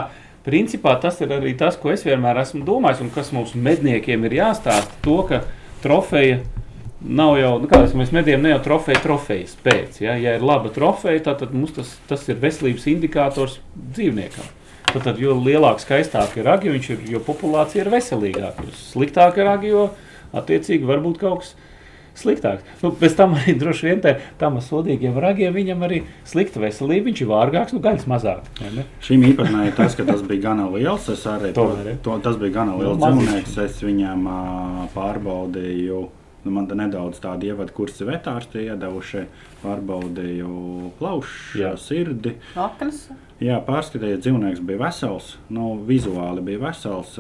principā tas ir arī tas, ko es vienmēr esmu domājis, un kas mums medniekiem ir jāstāsta, to, ka trofeja nav jau, nu, kā mēs medījam, ne jau trofeja trofejas pēc. Ja, ja ir laba trofeja, tad, tad mums tas, tas ir veselības indikators dzīvniekam. Tad, tad jo lielāka, skaistāka ir ragi, ir, jo populācija ir veselīgāka. Jo sliktāka ir ragi, jo attiecīgi varbūt kaut kas sliktāks. Nu, pēc tam arī droši vien tā, tam sodīgiem ragiem viņam arī slikta veselība. Viņš ir vārgāks, nu gaļas mazāk. ne? Šīm īpatnē ir tas, ka tas bija gana liels. Es arī to, Tomēr, ja. to, tas bija gana liels Nu, dzīvnieks. Es viņam ā, pārbaudīju. Nu, man te nedaudz tādu ievadu kursu vetārsti iedevuši. Pārbaudīju plaušu, sirdi. Aknas. Jā, pārskatījis, dzīvnieks bija vesels. Nu, vizuāli bija vesels.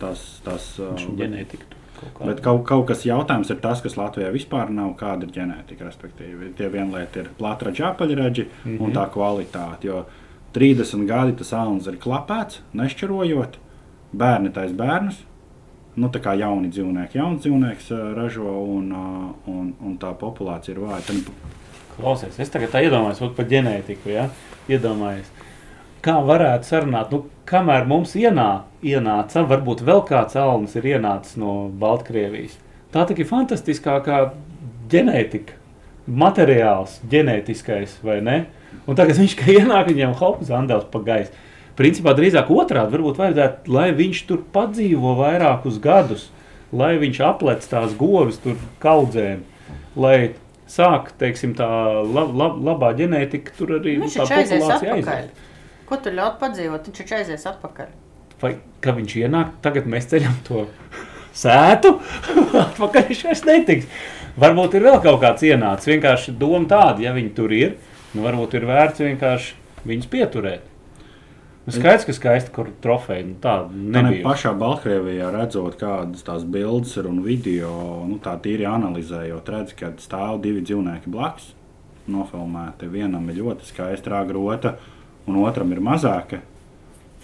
Tas, tas, ģenētika. Kaut. Bet kaut, kaut kas jautājums ir tas, kas Latvijā vispār nav, kāda ir ģenētika. Respektīvi, tie lieta ir plātraģa apaļraģi mm -hmm. un tā kvalitāte. Jo 30 gadi tas auns ir klapēts, nešķirojot, bērni taisa bērnus. Nu, tā kā jauni dzīvnieki, jauns dzīvnieks ā, ražo un, ā, un, un tā populācija ir. Tad Klausies, es tagad iedomājos par ģenētiku. Ja? Iedomājos, kā varētu sarunāt, nu, kamēr mums ienā, ienāca, varbūt vēl kāds alnis ir ienācis no Baltkrievijas. Tā tik ir fantastiskākā ģenētika, materiāls, ģenētiskais, vai ne? Un tagad viņš kā ienāk, viņam hops zandels pa gaisu. Principā drīzāk otrādi varbūt vajadzētu, lai viņš tur padzīvo vairākus gadus, lai viņš aplec tās govis tur kaudzēm, lai sāk, teiksim, tā lab, lab, labā ģenētika tur arī Viņš tā taču aizies populācija aiziet. Ko tu ļaut padzīvot? Viņš taču aizies atpakaļ. Vai ka viņš ienāk, tagad mēs ceļam to sētu, [LAUGHS] atpakaļ viņš vairs netiks. Varbūt ir vēl kaut kāds ienācis. Vienkārši doma tāda, ja viņi tur ir, nu varbūt ir vērts vienkārši viņus pieturēt. Nu, skaidrs, ka skaisti kur trofeja. Nu, tā Nebija. nebija. Pašā Baltkrievijā redzot, kādas tās bildes ir un video, nu, tā tīri analizējot, redz, ka stāv divi dzīvnieki blakus. Nofilmēti. Vienam ir ļoti skaista rāgrota, un otram ir mazāka.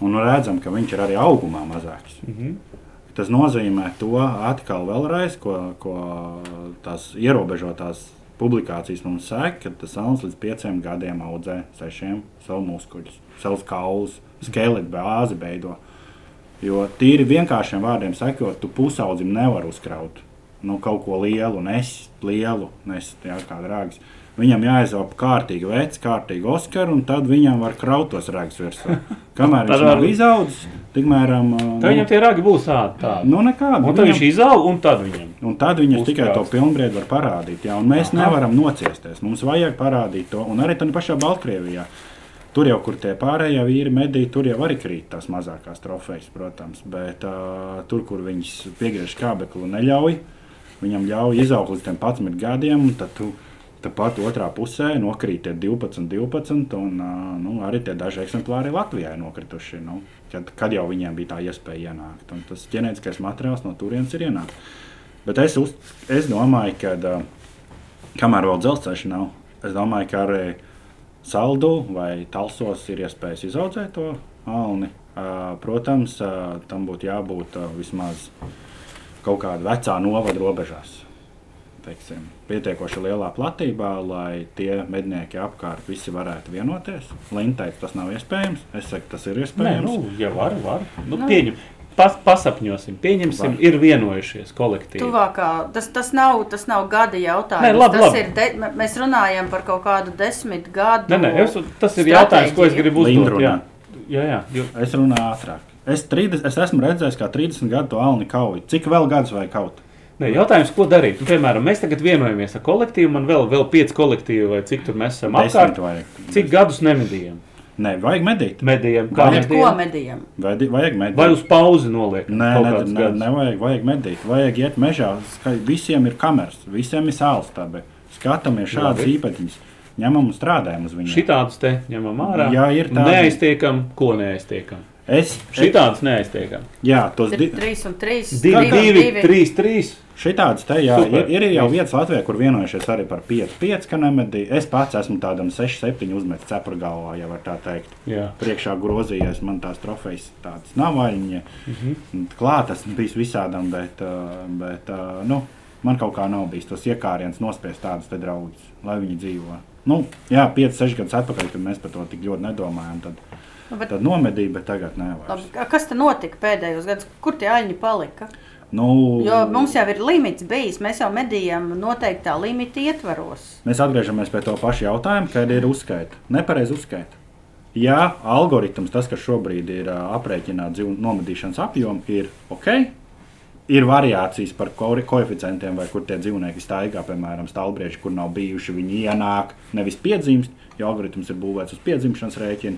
Un nu redzam, ka viņš ir arī augumā mazāks. Mm -hmm. Tas nozīmē to atkal vēlreiz, ko, ko tās ierobežotās publikācijas mums saka, ka tas sauns līdz pieciem gadiem audzē sešiem savu muskuļus, savus kaulus, skeletu bāzi beido. Jo tīri vienkāršiem vārdiem sakot, tu pusaudzim nevar uzkraut nu, kaut ko lielu, nes lielu, nes jā, kā rāgas. Viņam jāizauga kārtīgi veids, kārtīgi Oskara, un tad viņam var kraut tos rāgas virsū. [LAUGHS] Kamēr viņš Tad nav var- izaudzis, tikmēr um, Tā viņam tie ragi būs tādi. nu, nekādi. Un tad Viņam- viņš izaug, un tad viņam. Un tad viņi tikai to pilnbriedu var parādīt. Jā, un mēs Aha. Nevaram nociesties. Mums vajag parādīt to. Un arī tādā pašā Baltkrievijā. Tur jau, kur tie pārējie vīri medī, tur jau arī krīt tās mazākās trofejas, protams. Bet uh, tur, kur viņas piegriež kābekli un neļauj, viņam ļauj izaugt līdz tiem 11 gadiem, un tad tu Tāpat otrā pusē nokrīt tie 12, 12, un nu, arī daži eksemplāri Latvijā ir nokrituši. Nu, kad, kad jau viņiem bija tā iespēja ienākt. Un tas ģenētiskais materiāls no turienes ir ienākts. Bet es, uz, es domāju, ka kamēr vēl dzelzceļš nav, es domāju, ka arī saldu vai talsos ir iespējas izaudzēt to alni. Protams, tam būtu jābūt vismaz kaut kāda vecā novada robežās. Teiksim, pietiekoši lielā platībā, lai tie mednieki apkārt visi varētu vienoties. Lintēts tas nav iespējams. Es saku, tas ir Nē, iespējams. nu, ja var, var. Nu, Nu. Pieņem. Pas, pasapņosim, pieņemsim, Var. ir vienojušies kolektīvi. Tuvākā, tas, tas, nav, tas nav gada jautājums. Nē, labi, tas labi. Ir de, mēs runājam par kaut kādu desmit gadu. Nē, nē, es, tas ir jautājums, ko es stratēģiju. gribu uzdot. Jā, jā, jā jo, Es runāju ātrāk. Es, 30, es esmu redzējis, kā 30 gadu to alni kauju. Cik vēl gadus vajag kaut? Nē, jautājums, ko darīt? Nu, piemēram, mēs tagad vienojamies ar kolektīvu, man vēl, vēl pieci kolektīvi, vai cik tur mēs esam apkārt. vajag. Cik gadus nemedījām? Nē, vajag medīt. Medījām, kā ko medījām? medījām? Vajag, vajag medīt. Vai uz pauzi noliek? Nē, ne, ne, nevajag, vajag medīt. Vajag iet mežā. Visiem ir kameras, visiem ir sālstabi. Skatāmies šādas īpaņas. Ņemam un strādājam uz viņiem. Šitādus te ņemam ārā. Jā, ir tādi. Neaiztiekam, ko neaiztiekam. Es, Šitādus neaiztiekam. jā, tos di, 3 un 3. Divi, divi, trīs, trīs. šitādas te, jā, Super. ir, ir jau vietas Latvijā, kur vienojušies arī par 5, 5, ka nemedī. Es pats esmu tādam 6, 7 uzmetis cepura galvā, ja var tā teikt. Jā. Priekšā grozījies, man tās trofejas tādas nav vaļņa. Mm Mhm. -hmm. Klāt esmu bijis visādam, bet, bet nu, man kaut kā nav bijis tos iekāriens nospiest tādus te draugus, lai viņi dzīvo. Nu, jā, 5, 6 gadus atpakaļ, kad mēs par to tik ļoti nedomājām, tad, Nu, bet- tad nomedīja, bet tagad a- kas tad notika pēdējos gados? Kur tie aļņi palika? Nu, Jo mums jau ir limits bijis. Mēs jau medījām noteiktā limita ietvaros. Mēs atgriežamies pie tā paša jautājuma, kad ir uzskaita. Nepareizi uzskaita. Ja algoritms, tas, kas šobrīd ir aprēķināts dzīvnieku nomedīšanas apjoms, ir ok, ir variācijas par ko koeficientiem, vai kur tie dzīvnieki staigā, piemēram, stāvbrieži, kur nav bijuši. Viņi ienāk, nevis piedzimst, jo algoritms ir būvēts uz piedzimšanas rēķina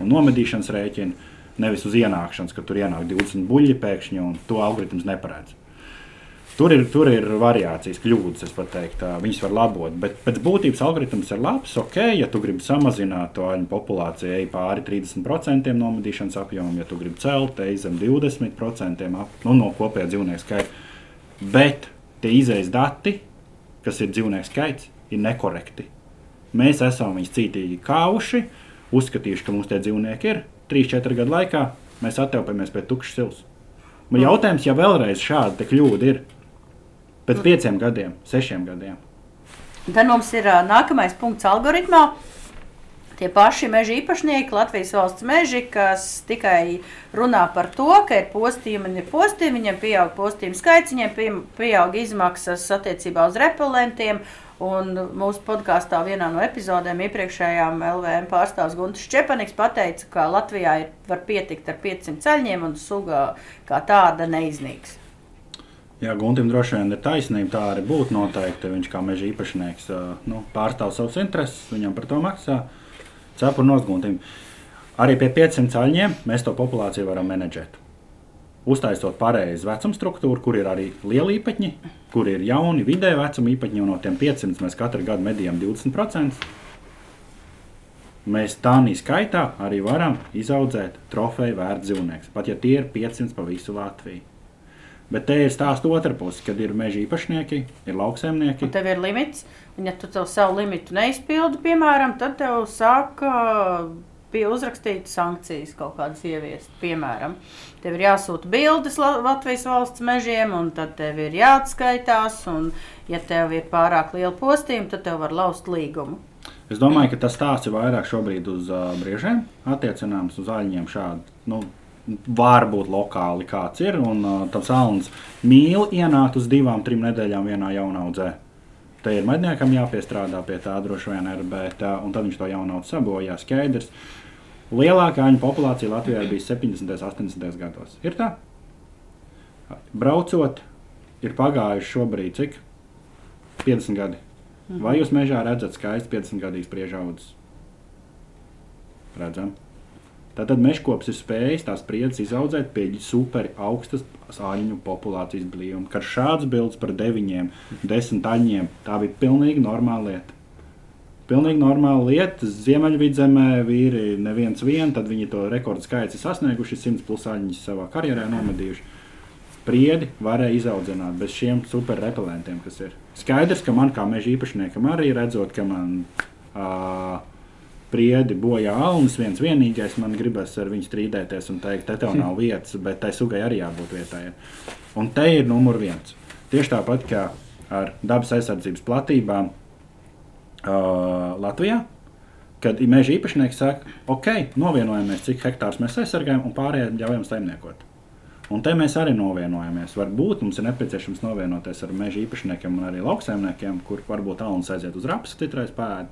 un nomedīšanas rēķina, nevis uz ienākšanas, ka tur ienāk 20 buļļi pēkšņi, un to algoritms neparedz. Tur ir, tur ir variācijas, kļūdas, es teiktu, viņas var labot. Bet pēc būtības algoritms ir labs. Ok, ja tu gribi samazināt to aļņu populāciju, ej pāri 30% nomedīšanas apjomam, ja tu gribi celt, ej zem 20% ap, nu, no kopējā dzīvnieku skaita. Bet tie izējas dati, kas ir dzīvnieku skaits, ir nekorekti. Mēs esam viņus cītīgi kāvuši, uzskatījuši, ka mums tie dzīvnieki ir 3-4 gadu laikā. Mēs attēlojamies pie tukšas silas. Man jautājums, ja vēlreiz šāda kļūda ir, Pēc pieciem gadiem, sešiem gadiem. Tad mums ir uh, nākamais punkts algoritmā. Tie paši meža īpašnieki, Latvijas valsts meži, kas tikai runā par to, ka ir postījumi un ir postījumi, viņiem pieaug postījumu skaits, viņiem pieaug izmaksas attiecībā uz repelentiem. Un mūsu podkāstā vienā no epizodēm iepriekšējām LVM pārstāvs Gunts Čepaniks pateica, ka Latvijā ir, var pietikt ar 500 ceļiem un suga kā tāda neiznīks. Jā, Guntim droši vien ir taisnība. Tā arī būtu noteikti. Viņš kā meža īpašnieks nu, pārstāv savus intereses, viņam par to maksā. Cepuri nosguntim. Arī pie 500 caļņiem mēs to populāciju varam menedžēt. Uztaisot pareizi vecuma struktūru, kur ir arī lieli īpaņi, kur ir jauni vidēji vecuma īpaņi, un no tiem 500 mēs katru gadu medījam 20%. Mēs tādā skaitā arī varam izaudzēt trofeju vērtu dzīvnieku, pat ja tie ir 500 pa visu Latviju. Bet te ir stāsts otrā pusē, kad ir meža īpašnieki, ir lauksaimnieki. Un tev ir limits, un ja tu savu limitu neizpildi, piemēram, tad tev sāk bija uzrakstītas sankcijas kaut kādas ieviest. Piemēram, tev ir jāsūta bildes Latvijas valsts mežiem, un tad tev ir jāatskaitās. Un, ja tev ir pārāk liela postījuma, tad tev var laust līgumu. Es domāju, ka tas stāsts ir vairāk šobrīd uz uh, briežiem, attiecināms uz aļņiem šādu. Nu, var būt lokāli kāds ir. Un uh, tas alns mīl ienākt uz divām, trim nedēļām vienā jaunaudzē. Te ir medniekam jāpiestrādā pie tā, droši vien ir, bet tad viņš to jaunaudzi sabojā. Skaidrs. Lielākā aņu populācija Latvijā bija 70. un 80. gados. Ir tā? Braucot, ir pagājuši šobrīd cik? 50 gadi. Vai jūs mežā redzat skaistu 50 gadīgu spriežaudzes? Redzam. Tātad mežkops ir spējis tās spriedzes izaudzēt pie super augstas sāļu populācijas blīvuma. Kad šāds bildes par deviņiem, desmit aļņiem, tā bija pilnīgi normāla lieta. Pilnīgi normāla lieta. Ziemeļvidzemē vīri neviens vien, tad viņi to rekordu skaits ir sasnieguši, 100 plus aļņus savā karjerā nomedījuši. Priedi varēja izaudzināt bez šiem super repelentiem, kas ir. Skaidrs, ka man kā meža īpašniekam arī redzot, ka man. Uh, spriedi bojā alnis, viens vienīgais. Man gribas ar viņu strīdēties un teikt, te tev [LAUGHS] nav vietas, bet tai sugai arī jābūt vietai. Un te ir numur viens. Tieši tāpat kā ar dabas aizsardzības platībām uh, Latvijā. Kad meža īpašnieks saka, ok, novienojamies, cik hektārus mēs aizsargājam, un pārējie ļaujam saimniekot. Un te mēs arī novienojamies. Varbūt mums ir nepieciešams novienoties ar meža īpašniekiem un arī lauksaimniekiem, kur varbūt alns aiziet uz rapsa, citreiz pēdu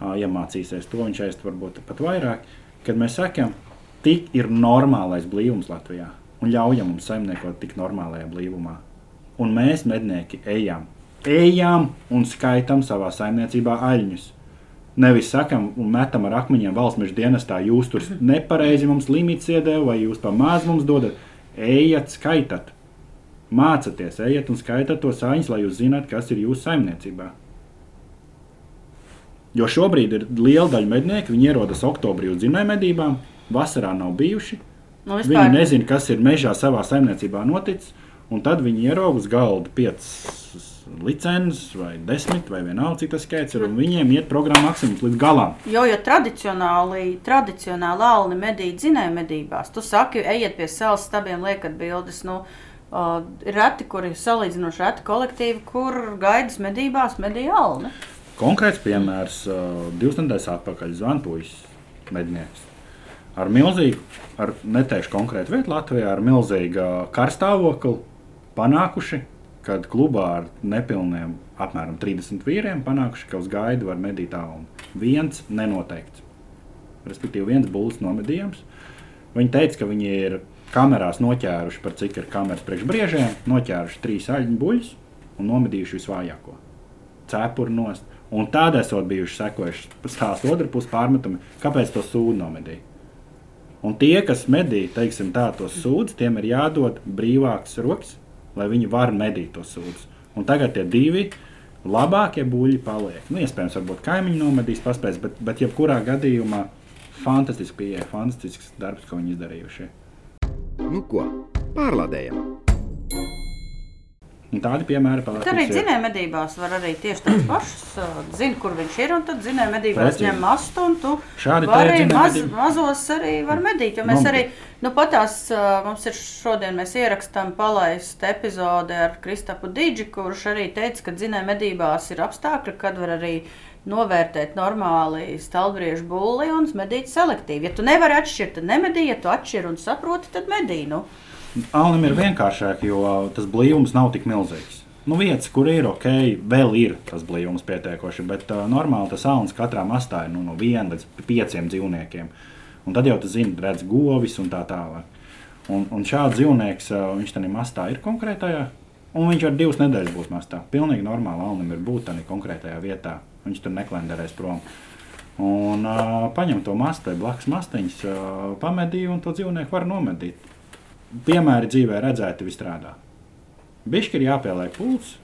iemācīsies to, viņš ēst varbūt pat vairāk. Kad mēs sakām, tik ir normālais blīvums Latvijā un ļaujam mums saimniekot tik normālajā blīvumā. Un mēs, mednieki, ejam, ejam un skaitām savā saimniecībā aļņus. Nevis sakam, un metam ar akmeņiem valsts meža dienestā, jūs tur nepareizi mums limits iedeva, vai jūs pa maz mums dodat. Ejiet, skaitat, mācieties, ejiet un skaitiet tos aņus, lai jūs zināt, kas ir jūsu saimniecībā. Jo šobrīd ir liela daļa mednieku, viņi ierodas oktobrī uz dzinēju medībām, vasarā nav bijuši. Nu, vispār... Viņi nezina, kas ir mežā savā saimniecībā noticis, un tad viņi ierauga uz galda piecas licences, vai desmit, vai vienalga, cik tas skaits ir. Viņiem iet programma maksimums līdz galam. Jo, jo tradicionāli, tradicionāli alni medī dzinēju medībās, tu saki, ejiet pie savas stabiem, liekat bildes. Nu, Uh, ir reti, kur ir salīdzinoši reti kolektīvi, kur gaidas medībās medīja alni. Konkrēts piemērs - divas nedēļas atpakaļ Zvanpuļs mednieks. Ar milzīgu, ar neteikšu konkrētu vietu Latvijā, ar milzīgu karstāvokli panākuši, kad klubā ar nepilniem apmēram 30 vīriem panākuši, ka uz gaidu var medīt tālu. Viens nenoteikts. Respektīvi, viens būs nomedījums. Viņi teica, ka viņi ir kamerās noķēruši, par cik ir kameras priekšbriežiem, noķēruši trīs aļņu buļļus un nomedījuši visvājāko. Cepuri nost. Un tādā esot bijuši sekojuši stāstu otru pusi pārmetumi, kāpēc to sūdu nomedīja. Un tie, kas medī, teiksim, tā tos sūdus, tiem ir jādod brīvāks rokas, lai viņi var medīt tos sūdus. Un tagad tie divi labākie buļļi paliek. Nu, iespējams, varbūt kaimiņi nomedīs, paspēs, bet, bet jebkurā gadījumā fantastiski pieeja, fantastisks darbs, ko viņi izdarījuši. Nu ko, pārlādējam! Tādi piemēri paliek. Bet arī dzinēja medībās var arī tieši tāds pašs. uh, Zini, kur viņš ir, un tad dzinēja medībās Precīzi. ņem mastu, un tu Šādi dzinēja maz, mazos arī var medīt. Jo mēs Nu, arī, nu patās, mums ir šodien mēs ierakstām palaist epizodi ar Kristapu Dīdži, kurš arī teica, ka dzinēja medībās ir apstākļi, kad var arī novērtēt normāli stalbriežu bulli un medīt selektīvi. Ja tu nevari atšķirt, tad nemedī, ja tu atšķir un saproti, tad medī. Nu. Alnim ir vienkāršāk, jo tas blīvums nav tik milzīgs. Nu, vietas, kur ir ok, vēl ir tas blīvums pietiekoši, bet uh, normāli tas alns katrā mastā ir nu, no viena līdz pieciem dzīvniekiem. Un tad jau tu zini, redz govis un tā tālāk. Un, un šāds dzīvnieks, uh, viņš tam mastā ir konkrētajā, un viņš var divas nedēļas būt mastā. Pilnīgi normāli alnim ir būt tādā konkrētajā vietā. Viņš tur neklenderēs prom. Un uh, paņem to mastu, blakus mastiņas, uh, pamedīja un to dzīvnieku var nomedīt piemēri dzīvē redzēti, viss strādā. Bišķi ir jāpieliek pulss,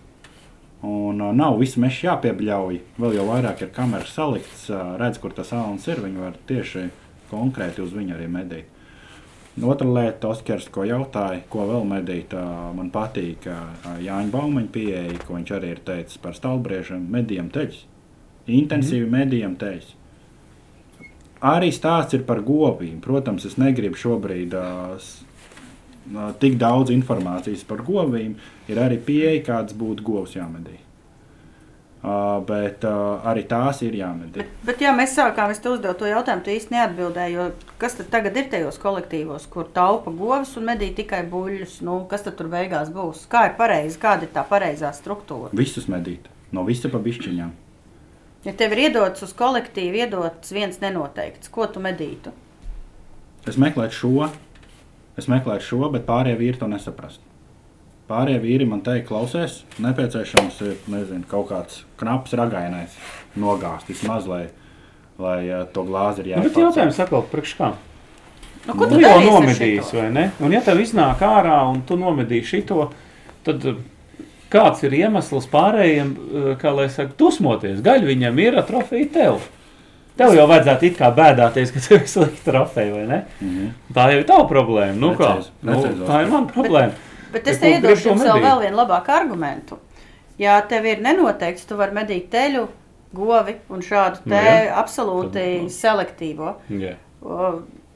un uh, nav visu mežu jāpiebļauj. Vēl jau vairāk ir kameras salikts, uh, redz, kur tas alans ir. Viņi var tieši konkrēti uz viņu arī medīt. Otra lieta, Oskars, ko jautāja, ko vēl medīt, uh, man patīk uh, Jāņa Baumaņa pieeja, ko viņš arī ir teicis par stalbriežiem, medījiem teļus. Intensīvi mm. medījiem teļus. Arī stāsts ir par govīm. Protams, es negribu šobrīd uh, tik daudz informācijas par govīm. Ir arī pieeja, kāds būtu govs jāmedī. Uh, bet uh, arī tās ir jāmedī. Bet, bet jā, mēs sākām, uzdevu to jautājumu, tu īsti neatbildēji, kas tad tagad ir tajos kolektīvos, kur taupa govs un medī tikai buļļus? Nu, kas tad tur beigās būs? Kā ir pareizi, kāda ir tā pareizā struktūra? Visus medīt, no visa pa bišķiņām. Ja tev ir iedots uz kolektīvu, iedots viens nenoteikts, ko tu medītu? Es meklēju šo, es meklēju šo, bet pārējie vīri to nesaprast. Pārējie vīri man teica, klausies, nepieciešams ir nezinu, kaut kāds knaps ragainais nogāzt vismaz, lai, lai uh, to glāzi ir Nu, bet jautājums atkal, priekš kā? Nu, ko Tu tu jau nomedīsi, vai ne? Un ja tev iznāk ārā un tu nomedīsi šito, tad uh, kāds ir iemesls pārējiem, uh, kā lai saka, dusmoties? Gaļa viņam ir atrofija tev. Tev jau vajadzētu it kā bēdāties, ka tev ir slikta trofeja, vai ne? Mhm. Tā jau ir tava problēma. Nu? Precīzi, Nu, precīzi, tā ir mana problēma. Bet es Ja te iedošu to jums vēl, vēl vienu labāku argumentu. Ja tev ir nenoteikts, tu vari medīt teļu, govi un šādu Nu te jā. absolūti Tad, nu. selektīvo. Jā. O,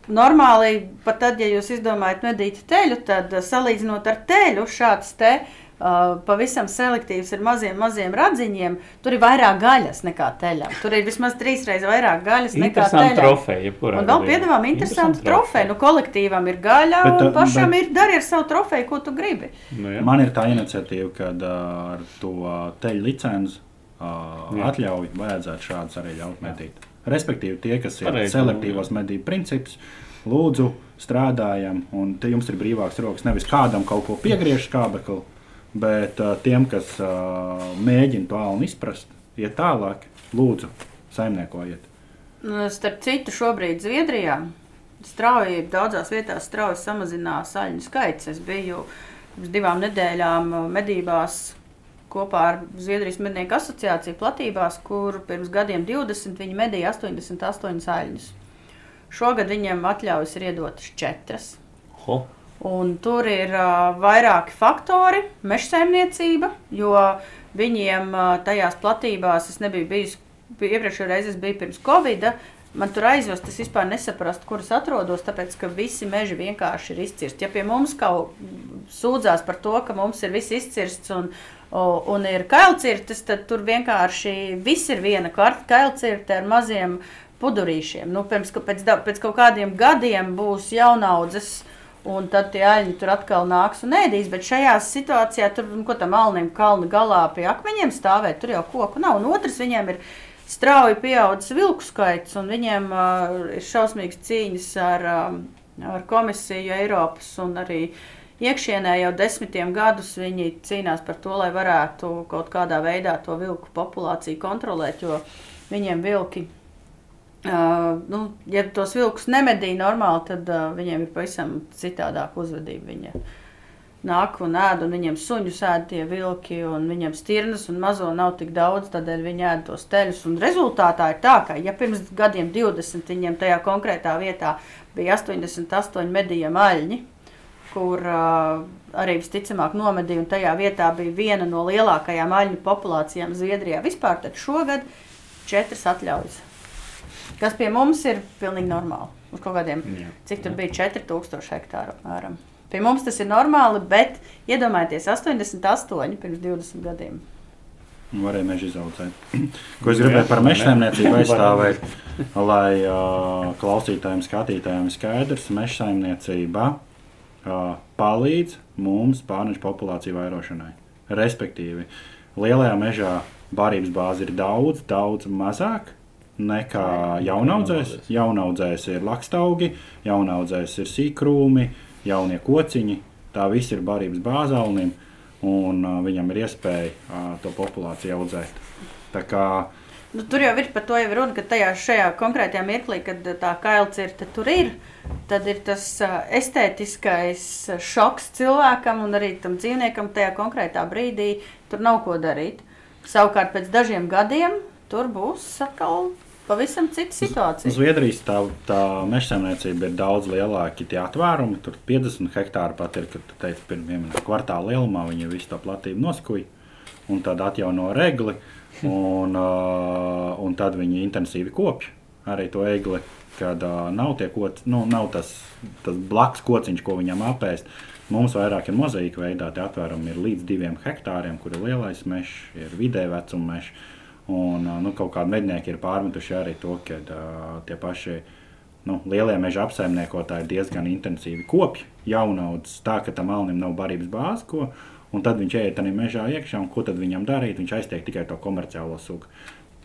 Normāli, pat tad, ja jūs izdomājat medīt teļu, tad salīdzinot ar teļu, šāds te uh, pavisam selektīvs ar maziem, maziem radziņiem, tur ir vairāk gaļas nekā teļam. Tur ir vismaz trīsreiz vairāk gaļas nekā teļam. trofeja. Un vēl piedāvājam interesantu trofeju. Nu, kolektīvam ir gaļa, Bet, un uh, pašam bet- ir dari ar savu trofeju, ko tu gribi. Nu, jā. Man ir tā iniciatīva, ka uh, ar to teļu licenci uh, atļauju vajadzētu šādus arī ļaut medīt. Respektīvi, tie, kas ir Pareizi, selektīvos medību principus, lūdzu, strādājam, un te jums ir brīvāks rokas. Nevis kādam kaut ko piegriež skābekli, bet uh, tiem, kas uh, mēģina to alnu izprast, iet tālāk, lūdzu, saimniekojiet. Nu, Starp citu, šobrīd Zviedrijā strauji, daudzās vietās strauji samazinās aļņu skaits. Es biju pirms divām nedēļām medībās kopā ar Zviedrijas mednieku asociāciju platībās, kur pirms gadiem 20 viņi medīja 88 aļņus. Šogad viņiem atļaujas ir iedotas četras. Ho. Un tur ir uh, vairāki faktori, mežsaimniecība, jo viņiem uh, tajās platībās es nebiju bijis. Iepriekšējā reizē es biju pirms Covid. Man tur aizvest, es vispār nesaprastu, kur es atrodos, tāpēc ka visi meži vienkārši ir izcirsti. Ja pie mums kaut sūdzās par to, ka mums ir viss izcirsts un, un ir kailcirtes, tad tur vienkārši viss ir viena kārta kailcirte ar maziem pudurīšiem. Nu, pirms, pēc, pēc kaut kādiem gadiem būs jaunaudzes. Un tad tie aļņi tur atkal nāks un ēdīs. Bet šajā situācijā tur nu, ko tam malnim kalna galā pie akmeņiem stāvēt, tur jau koku nav. Un otrs viņiem ir strauji pieaudzis vilku skaits, un viņiem uh, ir šausmīgas cīņas ar um, ar komisiju Eiropas un arī iekšienē jau desmitiem gadus viņi cīnās par to, lai varētu kaut kādā veidā to vilku populāciju kontrolēt, jo viņiem vilki. Uh, nu, ja tos vilkus nemedī normāli, tad uh, viņiem ir pavisam citādāka uzvedība. Viņa nāk un ēd, un viņiem suņu sēž tie vilki, un viņiem stirnas un mazo nav tik daudz, tādēļ viņi ēd tos teļus. Un rezultātā ir tā, ka, ja pirms gadiem 20 viņiem tajā konkrētā vietā bija 88 medījumi aļņi, kur uh, arī visticamāk nomedīja, un tajā vietā bija viena no lielākajām aļņu populācijām Zviedrijā vispār, tad šogad četras atļaujas. Kas pie mums ir pilnīgi normāli. Uz kaut kādiem, Jā. cik tur bija 4000 hektāru apmēram. Pie mums tas ir normāli, bet iedomājieties, 88 pirms 20 gadiem. Varēja meža izaudzēt. [CLEARS THROAT] Ko es gribēju par meža saimniecību aizstāvēt, lai uh, klausītājiem, skatītājiem skaidrs, meža saimniecība uh, palīdz mums pārnešu populāciju vairošanai. Respektīvi, lielajā mežā barības bāze ir daudz, daudz mazāk nekā jaunaudzēs. Jaunaudzēs ir lakstaugi, jaunaudzēs ir sīkrūmi, jaunie kociņi. Tā viss ir barības bāze alnim, un uh, viņam ir iespēja uh, to populāciju audzēt. Tā kā Nu, tur jau ir par to jau runa, ka tajā šajā konkrētajā mirklī, kad tā kails ir, tad tur ir. Tad ir tas estētiskais šoks cilvēkam un arī tam dzīvniekam tajā konkrētā brīdī. Tur nav ko darīt. Savukārt pēc dažiem gadiem tur būs atkal pavisam cita situācija. Zviedrijas tā, tā meža saimniecība ir daudz lielāka. Tie atvērumi tur 50 hektāri pat ir, kad tu teici, viena kvartāla lielumā viņi visu to platību noskuja un tad atjauno regli. Un, uh, un tad viņi intensīvi kopja arī to egli, kad uh, nav, koci, nu, nav tas, tas blakus kociņš, ko viņam apēst. Mums vairāk ir mozaīka veidā, tie atvērumi ir līdz diviem hektāriem, kur ir lielais mežs, ir vidēja vecuma mežs. Un nu, kaut kādi mednieki ir pārmetuši arī to, ka uh, tie paši nu, lielie meža apsaimniekotāji diezgan intensīvi kopja jaunaudzes, tā ka tam alnim nav barības bāzes, ko un tad viņš ieiet tajā mežā iekšā, un ko tad viņam darīt? Viņš aiztiek tikai to komerciālo sugu.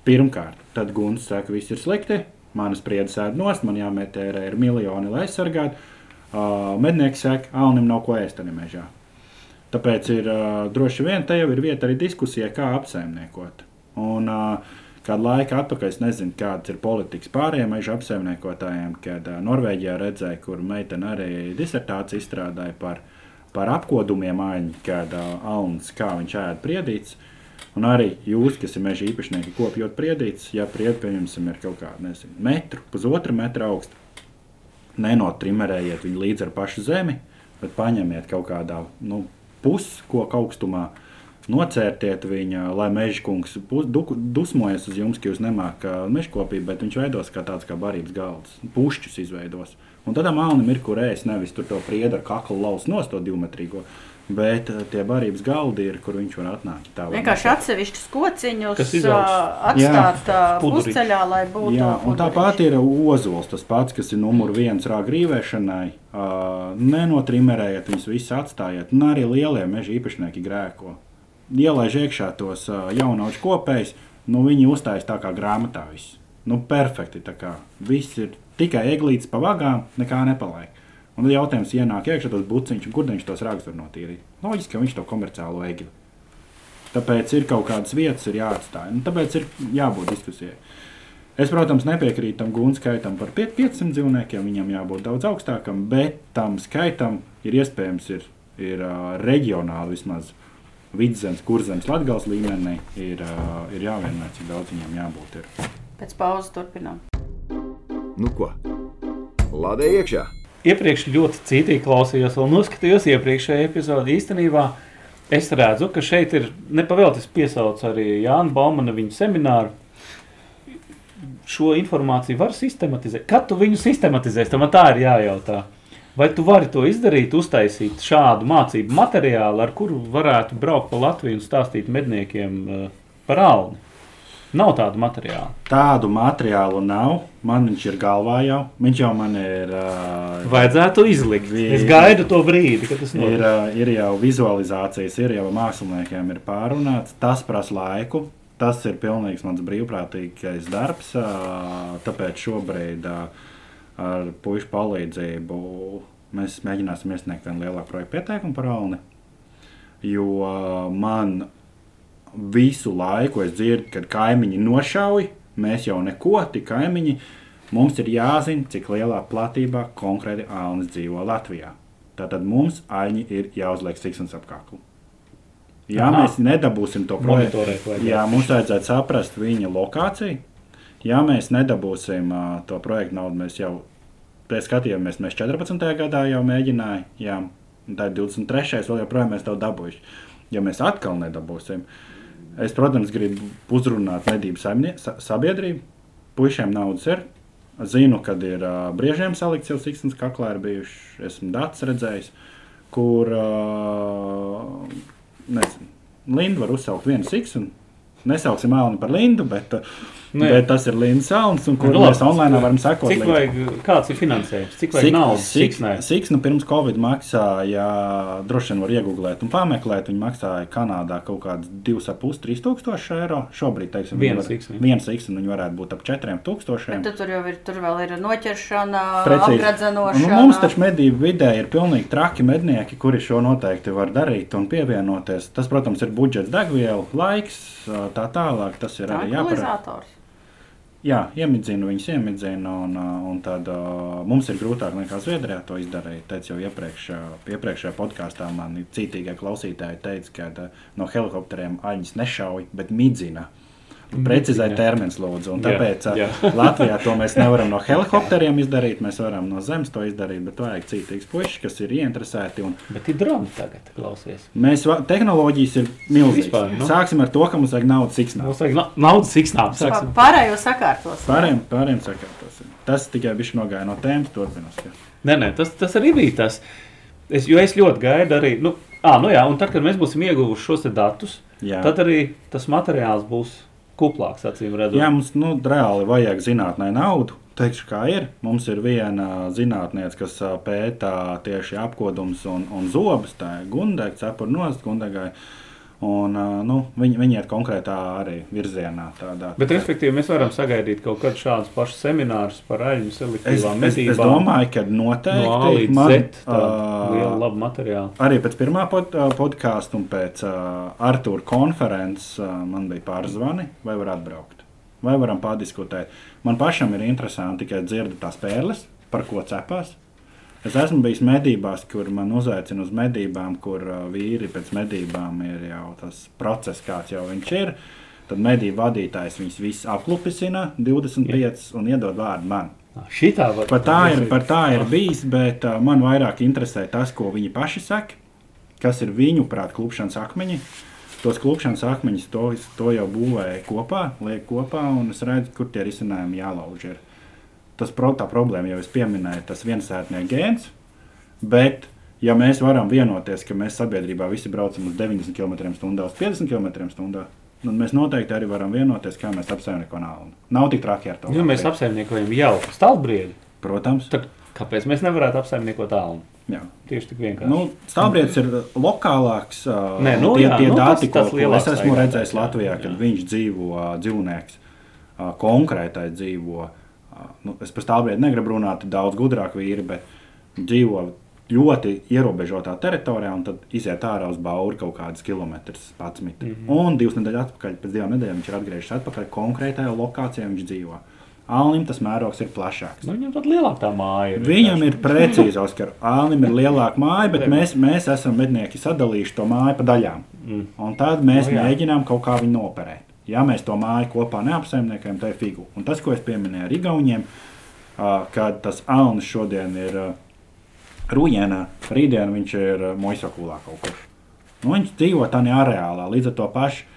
Pirmkārt, tad Guns saka, ka viss ir slikti, manas spriedzes ēd nost, man jāmetērē ir miljoni, lai aizsargātu. Uh, mednieks saka, Alnim nav ko ēst tajā mežā. Tāpēc ir uh, droši vien te jau ir vieta arī diskusijai, kā apsaimniekot. Un, uh, Kādu laiku atpakaļ, es nezinu, kādas ir politikas pārējiem meža apsaimniekotājiem, kad uh, Norvēģijā redzēja, kur meitene arī disertāciju izstrādāja par uh, par apkodumiem aņķi, kāda alns, kā viņš ēd priedīts. Un arī jūs, kas ir meža īpašnieki, kopjot priedītas, ja priedi, pieņemsim, ir kaut kāda, nezinu, metru, pusotra metra augsta, nenotrimerējiet viņu līdz ar pašu zemi, bet paņemiet kaut kādā, nu, puskoku augstumā, nocērtiet viņu, lai meža kungs pus- du- dusmojas uz jums, ka jūs nemākat mežkopību, bet viņš veidos kā tāds kā barības galds, pušķus izveidos. Un tad māksliniekam ir kur ēst, nevis tur to priedu ar kaklu laus nost to divmetrīgo. Bet eh, tie barības galdi ir, kur viņš var atnākt. Tā Vienkārši būt. atsevišķus kociņus atstāt pusceļā, lai būtu. Jā, un tāpat ir ozols, tas pats, kas ir numurs viens rāga grīvēšanai. Uh, nenotrimerējiet viņus visus atstājiet. Un arī lielie meža īpašnieki grēko. Ielaiž iekšā tos uh, jaunauģu kopējus, nu viņi uzstājas tā kā grāmatā. Viss. Nu, perfekti. tā kā Viss ir tikai eglītes pa vagām, nekā nepaliek. Un tad jautājums ienāk iekšā tas buciņš, kur viņš tos rāgus var notīrīt. Loģiski, ka viņš to komerciālo egli. Tāpēc ir kaut kādas vietas, ir jāatstāj. Un tāpēc ir jābūt diskusijai. Es, protams, nepiekrītu tam gūnu skaitam par pie- 500 dzīvniekiem. Viņam jābūt daudz augstākam, bet tam skaitam ir iespējams ir, ir uh, reģionāli vismaz vidzemes, kurzemes, latgals līmenī ir, uh, ir jāvienmēr, cik daudz viņam jābūt. Ir. Pēc pauzes turpinām. Nu ko? Lādē iekšā! Iepriekš ļoti cītīgi klausījos, un noskatījos iepriekšējā epizodē. Īstenībā es redzu, ka šeit ir nepavēlties piesaukt arī Jānu Baumanu viņa semināru. Šo informāciju var sistematizēt. Kad tu viņu sistematizēsi, tam tā ir jājautā. Vai tu vari to izdarīt, uztaisīt šādu mācību materiālu, ar kuru varētu braukt pa Latviju un stāstīt medniekiem eh, par alni? Nav tādu materiālu. Tādu materiālu nav. Man viņš ir galvā jau. Viņš jau man ir. Uh, Vajadzētu izlikt. Vi- Es gaidu to brīdi, kad tas Ir, notiks. ā, ir jau vizualizācijas, ir jau māksliniekiem ir pārunāts. Tas prasa laiku. Tas ir pilnīgs mans brīvprātīgais darbs. ā, Tāpēc šobrīd ā, ar puišu palīdzību mēs mēģināsim iesniegt vienu lielāku projektu pieteikumu par Alni. Jo man visu laiku es dzirdu, kad kaimiņi nošauj, mēs jau neko, tik kaimiņi. Mums ir jāzina, cik lielā platībā konkrēti Alnis dzīvo Latvijā. Tātad mums aļņi ir jāuzliek siksnas apkārtnē. Ja Aha. mēs nedabūsim to projektu, jā, mums vajadzētu saprast viņa lokāciju. Ja mēs nedabūsim uh, to projektu naudu, mēs jau tā skatījāmies, mēs 14. gadā jau mēģinājām, jā, un tā ir 23. vēl joprojām mēs to dabūjuši. Ja mēs atkal nedabūsim, es, protams, gribu uzrunāt medību sabiedrību. Puisiem naudas ir. Zinu, kad ir uh, brīžiem salikts jau siksnas kaklā, ir bijuši, esmu datus redzējis, kur, uh, nezinu, Linda var uzsaukt vienu siksu. Nesauksim Elni par Lindu, bet, Nē. bet tas ir Lindas Elns, un kur Nu, nu, mēs online varam sekot. Cik līdzi. vajag, kāds ir finansējums? Cik vajag naudas? Siksnē? Siksna pirms Covid maksāja, droši vien var iegūglēt un pameklēt. Viņi maksāja Kanādā kaut kādas 2,5-3 tūkstoši eiro. Šobrīd, teiksim, Viena viņi var- siksna. Viena siksna, viņi varētu būt ap 4 tūkstošiem. Tad tur jau ir, tur vēl ir noķeršana, Precīzi. apgradzenošana. Nu, mums taču medību vidē ir pilnīgi traki mednieki, kuri šo noteikti var darīt un pievienoties. Tas, protams, ir budžets, degviela, laiks, tā tālāk. Tas ir arī jāparāda. Jā, iemidzinu viņus, iemidzinu, un, uh, un tad uh, mums ir grūtāk nekā Zviedrijā to izdarīt. Teicu jau iepriekš, uh, iepriekšējā podkāstā man cītīgie klausītāji teica, ka uh, no helikopteriem aņas nešauj, bet midzina. Precizēji Midzina. termins, lūdzu. Un Jā, tāpēc uh, jā. [LAUGHS] Latvijā to mēs nevaram no helikopteriem izdarīt. Mēs varam no zemes to izdarīt, bet vajag cītīgs puisis, kas ir ieinteresēti. Un Bet ir droni tagad, klausies. mēs, va- tehnoloģijas ir milzīgas. Nu. Sāksim ar to, ka mums vajag naudas siksnā. Mums vajag na- naudas siksnām. Pārējo sakārtos. Pārējiem, pārējiem sakārtos. Tas tikai viņš nogāja no tēmas, turpinās. jā. Nē, nē, tas, tas arī bija tas. Es, jo es ļoti gaidu arī, nu, à, nu jā, un tad, kad mēs būsim ieguvuši šos datus, Jā. tad arī tas materiāls būs kuplāks, acīm redzot. Jā, mums nu, reāli vajag zinātnē naudu. Teikšu, kā ir. Mums ir viena zinātniece, kas pētā tieši apkodums un, un zobus. Tā ir Gundega, cepura nost, Gundegai. Un, nu, viņi, viņi iet konkrētā arī virzienā. Tādā. Bet, respektīvi, mēs varam sagaidīt kaut kādus šādus pašus seminārus par aļņu es, selektīvām es, es medībām. domāju, ka no noteikti līdz man, Z lielu labu materiālu. Arī pēc pirmā pod, podkāsta un pēc uh, Arthūra konferences uh, man bija pāris zvani, vai var atbraukt. Vai varam padiskutēt. Man pašam ir interesanti tikai dzirdēt tās pērles, par ko cepās. Es esmu bijis medībās, kur man uzaicina uz medībām, kur uh, vīri pēc medībām ir jau tas process, kāds jau viņš ir. Tad medību vadītājs viņus visus apklupisina 25 un iedod vārdu man. Šitā var Par tā ir, par tā ir bijis, bet uh, man vairāk interesē tas, ko viņi paši saka, kas ir viņu prāt klupšanas akmeņi. Tos klupšanas akmeņus to, to jau būvēja kopā, liek kopā, un es redzu, kur tie risinājumi jālauž. Ir. Tas tā problēma jau es pieminēju, tas viensētnieks gēns, bet ja mēs varam vienoties, ka mēs sabiedrībā visi braucam uz 90 km/h, uz 50 km/h, tad mēs noteikti arī varam vienoties, kā mēs apsaimniekojam naudu. Nav tik traki ar to. Ja mēs apsaimniekojam jau stāvbriedu, Protams, tad kāpēc mēs nevarētu apsaimniekot tālu? jā. Tieši tik vienkārši. Nu, Stāvbrietis ir lokālāks. Nē, nu tie, jā, tie nu, tas- dati, tas ko, ko lielāks es esmu redzējis jā, Latvijā, kad jā. viņš dzīvo dzīvnieks, konkrētai dzīvo. ā, Nu, es par stāvbriedu negribu runāt, daudz gudrāk vīri, bet dzīvo ļoti ierobežotā teritorijā, un tad iziet ārā uz bauru kaut kādus kilometrus pats. Mm. -hmm. Un divas nedēļas atpakaļ, pēc divām nedēļām viņš ir atgriezies atpakaļ konkrētajā lokācijā, viņš dzīvo. Alnim tas mērogs ir plašāks. Nu, viņam pat lielāka māja. ir Viņam vienkārši. ir precīzi, Oskar. Ālim ir lielāka māja, bet mēs, mēs esam mednieki sadalījuši to māju pa daļām. Mm. Un tad mēs Nu, jā. mēģinām kaut kā viņu noperēt. Ja mēs to māju kopā neapsaimniekojam, tad ir figu. Un tas, ko es pieminēju ar Igauniem, kad tas Alnis šodien ir Rūjēnā, rītdien viņš ir Moisakulā kaut kur. Nu, viņš dzīvo tādā areālā, līdz ar to pašu.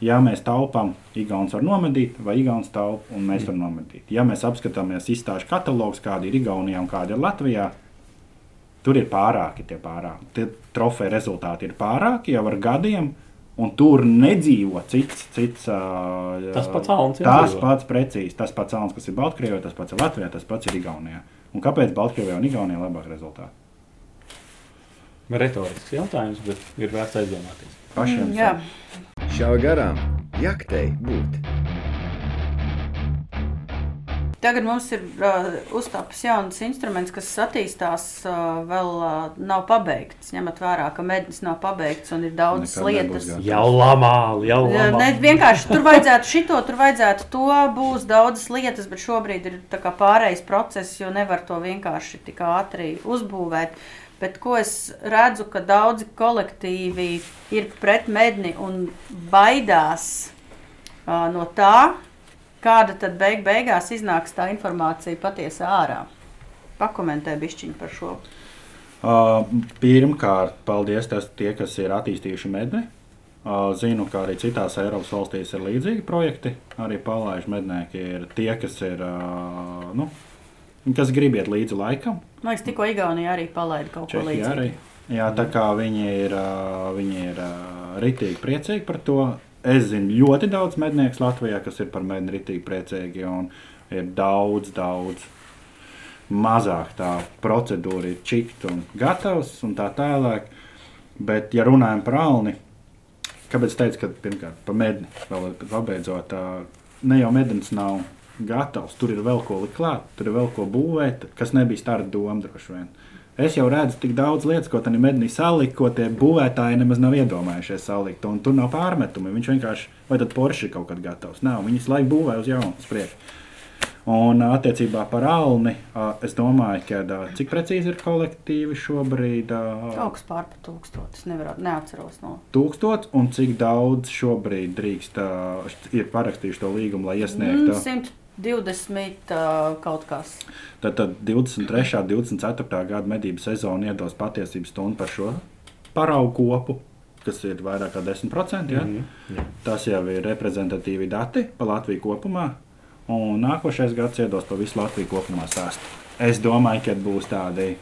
Ja mēs taupām, Igaunijas var nomedīt, vai Igaunijas taupa, un mēs varam nomedīt. Ja mēs apskatāmies izstāžu katalogus, kādi ir Igaunijā un kādi ir Latvijā, tur ir pārāki tie pārāki. Tie trofeja rezultāti ir pārāki jau ar gadiem, un tur nedzīvo cits. cits ā, Tas pats jau Tas pats precīzi. Tas pats Alns, kas ir Baltkrievijā, tas pats ir Latvijā, tas pats ir Igaunijā. Un kāpēc Baltkrievijā un Igaunijā ir labāk rezultāti? Retorisks jautājums, bet ir vērts aizdomāties. Pašiem Mm, Jā, Šāva garām, jaktei būt. Tagad mums ir uh, uztāpis jauns instruments, kas attīstās, uh, vēl uh, nav pabeigts. Ņemot vērā, ka mednis nav pabeigts un ir daudz nebūs lietas. Jau lamā, jau Ja, lamā. Ne, vienkārši tur vajadzētu šito, tur vajadzētu to, būs daudzas lietas, bet šobrīd ir tā kā pārējais process, jo nevar to vienkārši tik ātri uzbūvēt. Bet ko es redzu, ka daudzi kolektīvi ir pret medni un baidās uh, no tā, kāda tad beig beigās iznāks tā informācija patiesi ārā. Pakomentē bišķiņu par šo. Uh, pirmkārt, paldies tas, tie, kas ir attīstījuši medni. Uh, zinu, ka arī citās Eiropas valstīs ir līdzīgi projekti. Arī palaiž mednieki ir tie, kas ir. Uh, nu, kas grib iet līdzi laikam. Man liekas, tikko Igaunija arī palaida kaut ko Čehija līdzīgu. arī. Jā, tā kā viņi ir, viņi ir ritīgi priecīgi par to. Es zinu ļoti daudz mednieku Latvijā, kas ir par medni ritīgi priecīgi. Ir daudz, daudz mazāk tā procedūra, ir čikt un gatavs un tā tālāk. Bet, ja runājam par alni, kāpēc teicu, ka pirmkārt par medni vēl pabeidzot, ne jau mednis nav gatavs, tur ir vēl ko likt klāt, tur ir vēl ko būvēt, kas nebija starta doma droši vien. Es jau redzu tik daudz lietas, ko tam mednī salikt, ko tie būvētāji nemaz nav iedomājušies salikt. Un tur nav pārmetumi. Viņš vienkārši, vai tad Porsche kaut kad gatavs? Nav, viņas laiku būvē uz jaunu spriežu. Un attiecībā par alni, es domāju, ka cik precīzi ir kolektīvi šobrīd? Augsts pār par tūkstotis, nevaru, neatceros no. Tūkstots, un cik daudz šobrīd drīkst, ir parakstījuši to līgumu, lai iesniegtu? Mm, 100 20 uh, kaut kas. Tad, tad 23. un 24. gada medību sezona iedos patiesību stundu par šo paraugu kopu, kas ir vairāk kā 10%. Ja? Mm -hmm. Jā. Tas jau ir reprezentatīvi dati par Latviju kopumā. Un nākošais gads iedos par visu Latviju kopumā stāstu. Es domāju, ka būs tādi.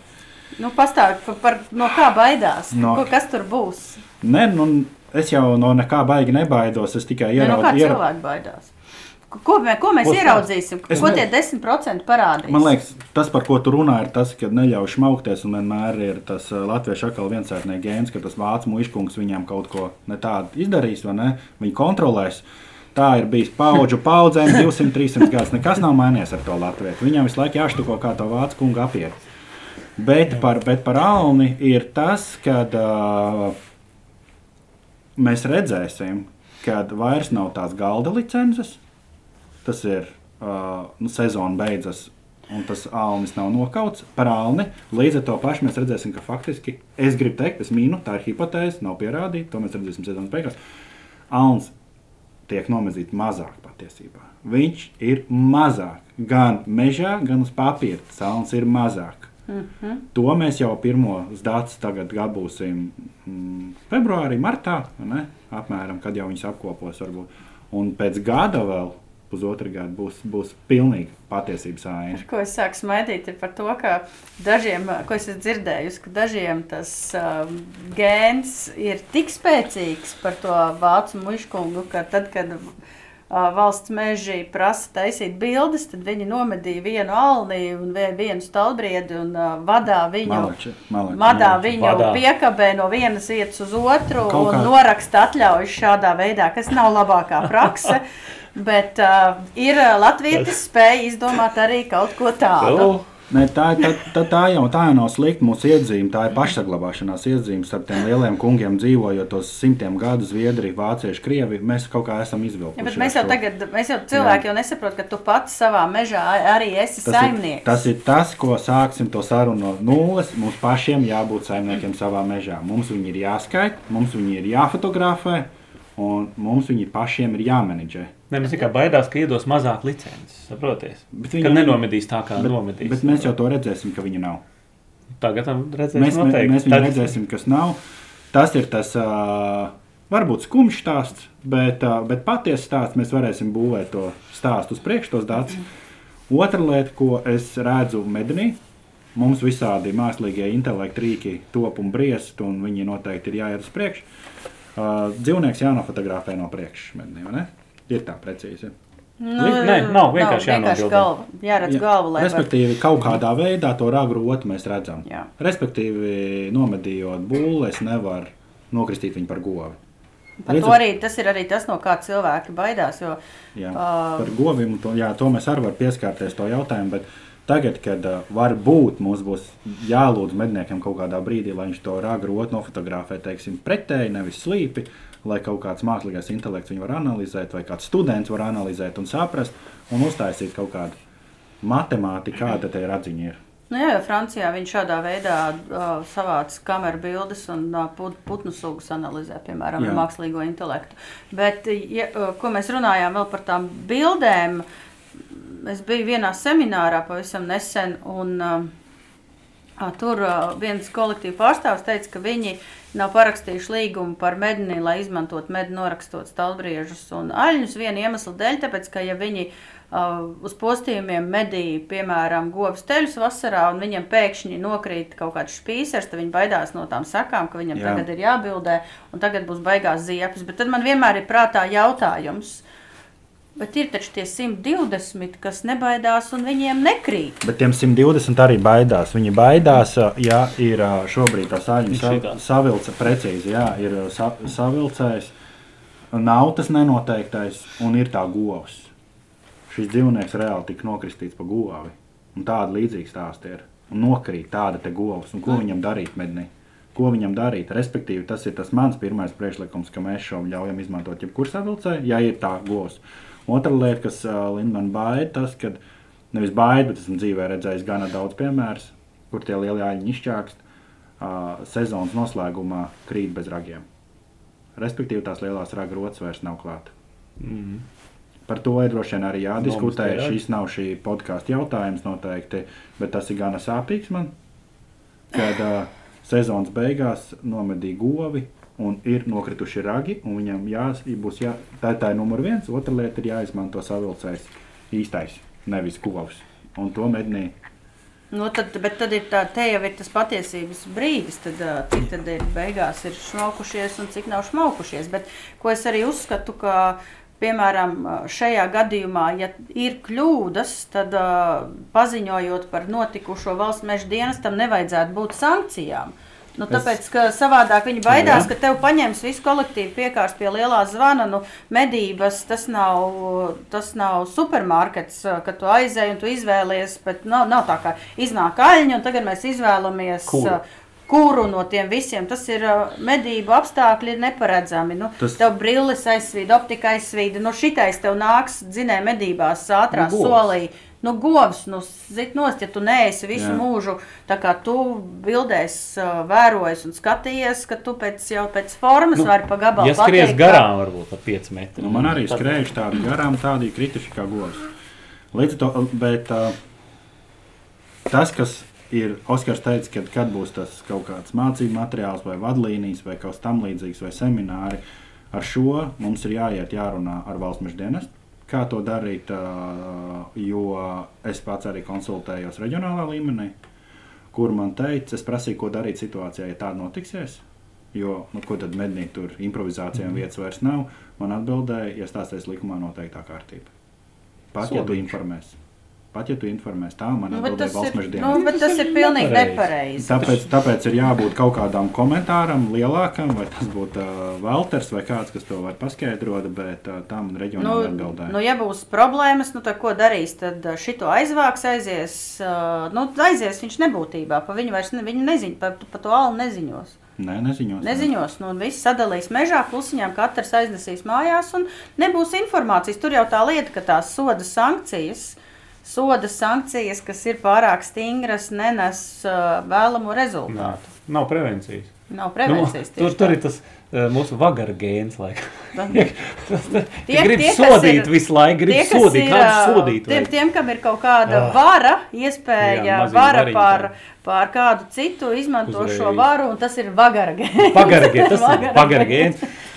Nu, Pastāstiet par, par no kā baidās. No, ko, kas tur būs? Ne, nu, es jau no nekā baigi nebaidos. Es tikai ieraugu, ne, no kā cilvēki baidās. Ko, mē, ko mēs Ko ieraudzīsim? Es Ko ne- tie 10% parādīs? Man liekas, tas, par ko tu runā, ir tas, ka neļauj smaukties. Un vienmēr ir tas latviešu atkal viensētnieks gēns, ka tas vācu muškungs viņam kaut ko ne tādu izdarīs, vai ne? Viņi kontrolēs. Tā ir bijis paudžu paudzēm, 200, 300 gadus. Nekas nav mainījies ar to latviešu. Viņam visu laiku jāštuko kā to vācu kungu apiet. Bet par, bet par Alni ir tas, ka uh, mēs redzēsim, ka vairs nav tās galda licences. Tas ir uh, nu, sezona beidzas, un tas alnis nav nokauts par alni. Līdz ar to pašu mēs redzēsim, ka faktiski, es gribu teikt, es mīnu, tā ir hipotēze, nav pierādīta. To mēs redzēsim sezonas beigās. Alnis tiek nomazīts mazāk patiesībā. Viņš ir mazāk gan mežā, gan uz papīra. Tas alnis ir mazāk. Mm -hmm. To mēs jau pirmos datus tagad gabūsim mm, februārī, martā, ne? apmēram, kad jau viņas apkopos. Varbūt. Un pēc gada vēl, pusotra gada, būs, būs pilnīgi patiesības aina. Ko es sāku smaidīt, ir par to, ka dažiem, ko es esmu dzirdējusi, ka dažiem tas um, gēns ir tik spēcīgs par to vācu muškungu, ka tad, kad uh, valsts meži prasa taisīt bildes, tad viņi nomedīja vienu alni un vie- vienu stalbriedi un uh, vadā viņu. Malači, malači, Madā malači. viņu Vadā. piekabē no vienas vietas uz otru Kaut un kā- noraksta atļaujas šādā veidā, kas nav labākā prakse. [LAUGHS] Bet uh, ir uh, latvietis spēja izdomāt arī kaut ko tādu. Ne, tā, tā, tā, tā, jau, tā jau nav slikta mūsu iedzīme. Tā ir pašsaglabāšanās iedzīme starp tiem lieliem kungiem, dzīvojot tos simtiem gadu, Zviedrija, Vācieši, Krievi. Mēs kaut kā esam izvilkuši. Ja, bet ar mēs jau tagad, mēs jau cilvēki jau nesaprot, ka tu pats savā mežā arī esi Tas saimnieks. ir, tas ir tas, ko sāksim to sarunu no nulles. Mums pašiem jābūt saimniekiem savā mežā. Mums viņi ir jāskaita, mums viņi ir jāfotografē, un mums viņi pašiem ir jāmenedžē. Ne, mēs tikai baidās, ka iedos mazāk licences. Saproties? Bet Ka nenomedīs tā, kā Bet, nomedīs. bet mēs jau to redzēsim, ka viņi nav. tagad redzēsim. Mēs, noteikti. mēs viņu Tad- redzēsim, kas nav. Tas ir tas uh, varbūt skumjš stāsts, bet, uh, bet patiesa stāsts. Mēs varēsim būvēt to stāstu uz priekšu, tos datus. Otra lieta, ko es redzu mednī, mums visādi mākslīgie intelekti rīki top un briest, un viņi noteikti ir jāiet uz priekšu. Uh, dzīvnieks jānofotografē no ne? Ir tā precīzi. Nu, Nē, nav, vienkārši jānobildē. galva. Jāredz Jā, galvu, lai var- Respektīvi, kaut kādā veidā to rāgu rotu mēs redzam. Jā. Respektīvi, nomedījot būli, es nevaru nokristīt viņu par govu. Par Līdz to ar- arī tas ir arī tas, no kā cilvēki baidās. Jo, Jā, Ā. par govīm to, jā, to mēs arī varam pieskarties to jautājumu. Bet tagad, kad uh, varbūt mums būs jālūdz medniekam kaut kādā brīdī, lai viņš to ragu rotu nofotografē, teiksim, pretēji, nevis slīpi, lai kaut kāds mākslīgais intelekts viņu var analizēt, vai kāds students var analizēt un saprast un uztaisīt kaut kādu matemātiku, kāda te ir atziņa. Ir. Nu, jā, jo Francijā viņš šādā veidā uh, savāc kameru bildes un uh, put, putnu sugas analizē, piemēram, Jā. mākslīgo intelektu. Bet, ja, uh, ko mēs runājām vēl par tām bildēm, es biju vienā seminārā pavisam nesen, un uh, tur viens kolektīva pārstāvs teica, ka viņi nav parakstījuši līgumu par medni, lai izmantotu medni norakstot stalbriežus un aļņus viena iemesla dēļ, tāpēc, ka ja viņi uh, uz postījumiem medīja, piemēram, govs teļus vasarā, un viņiem pēkšņi nokrīt kaut kāds špīsers, tad viņi baidās no tām sakām, ka viņam. Jā. tagad ir jābildē, un tagad būs baigās ziepes. Bet tad man vienmēr ir prātā jautājums, bet ir taču tie 120, kas nebaidās un viņiem nekrīt. Bet tiem 120 arī baidās. Viņi baidās, ja ir šobrīd tā šitās. savilce, precīzi, jā, ir sa, savilcējs, nav tas nenoteiktais un ir tā govs. Šis dzīvnieks reāli tika nokristīts pa govi. Un tāda līdzīga stāsta ir. Un nokrīt tāda te govs. Un ko viņam darīt mednī? Ko viņam darīt? Respektīvi, tas ir tas mans pirmais priekšlikums, ka mēs šo ļaujam izmantot jebkurā savilcē, ja ir tā govs. Otra lieta, kas uh, man baida, tas, ka nevis baida, bet esmu dzīvē redzējis gana daudz piemēru, kur tie lielie aļņi izčākst uh, sezonas noslēgumā krīt bez ragiem. Respektīvi, tās lielās raga rotas vairs nav klāta. Mm. Par to ir droši vien arī jādiskutē. Ragi. Šis nav šī podkāstu jautājums noteikti, bet tas ir gana sāpīgs man. Kad uh, sezonas beigās nomedīja govi un ir nokrituši ragi, un viņam jās, būs jā, tā, tā ir numur viens. Otra lieta ir jāizmanto savilcējs īstais, nevis govs. Un to mednī Nu, tad, bet tad ir tā, te jau ir tas patiesības brīdis, tad, cik tad ir beigās ir šmaukušies un cik nav šmaukušies. Bet ko es arī uzskatu, ka, piemēram, šajā gadījumā, ja ir kļūdas, tad uh, paziņojot par notikušo valsts meža dienestam, nevajadzētu būt sankcijām. Nu, tāpēc, ka savādāk viņi baidās, Jā. ka tev paņems visu kolektīvu piekārs pie lielā zvana. Nu, medības tas nav, tas nav supermarkets, ka tu aizēji un tu izvēlies. Bet nav, nav tā kā iznāk aļņi, un tagad mēs izvēlamies. Kuru? Kuru no tiem visiem? Tas ir medību apstākļi, ir neparedzami. Nu, Tas-. Tev brilles aizsvīd, optika aizsvīd. Nu, šitais tev nāks dzinēja medībās ātrā Nu, nu, govs. Solī. Nu, govs, nu, zit nost, ja tu neesi visu Jā. Mūžu, tā kā tu bildēs vērojies un skatījies, ka tu pēc, jau pēc formas nu, vari pa gabalu Ja skries pateikt, garām, varbūt ar 5 metriem. Nu, man arī Tad- skrējuši tādi garām, tādi krituši kā govs. Līdz to, bet uh, tas, kas ir, Oskars teica, ka kad būs tas kaut kāds mācību materiāls vai vadlīnijas vai kaut kas tam līdzīgs vai semināri, ar šo mums ir jāiet jārunā ar valsts meža dienestu. Kā to darīt, jo es pats arī konsultējos reģionālā līmenī, kur man teica, es prasīju, ko darīt situācijā, ja tāda notiksies. Jo, nu, ko tad mednīt tur improvizācijām mm. vietas vairs nav? Man atbildēja, iestāsies likumā noteiktā kārtība. Pat ja tu informēsi. Pat ja tu informēsi, tā man Nu, atbildēja tas valsts ir, meža nu, dienas. bet tas ir pilnīgi nepareizi. Tāpēc, tāpēc ir jābūt kaut kādam komentāram, lielākam, vai tas būtu uh, Valters vai kāds, kas to var paskaidrot, bet uh, tā man Nu, reģionāli atbildēja. nu, ja būs problēmas, nu, tad ko darīs? Tad šito aizvāks, aizies. ā, Nu, aizies viņš nebūtībā. Pa viņu vairs ne, viņu neziņ, pa, pa to alu neziņos. Nē, neziņos. Neziņos, nu, un viss sadalīs mežā, klusiņām, katrs aiznesīs mājās, un nebūs informācijas. Tur jau tā lieta, ka tās soda sankcijas, soda sankcijas, kas ir pārāk stingras, nenes uh, vēlamo Nā, rezultātu. nav prevencijas. Nav prevencijas. Nu, tur, tur ir tas uh, mūsu vagara gēns. [LAUGHS] Tie- grib tie, sodīt ir- visu laiku, grib Tie, sodīt, ir, ā, sodīt. Tiem, vajag. tiem, kam ir kaut kāda Ah. vara, iespēja, Jā, vara variņi tādi. pār kādu citu, izmanto Uzreiz. šo varu, un tas ir vagaragēns. Pagara gēns, tas ir [LAUGHS] pagara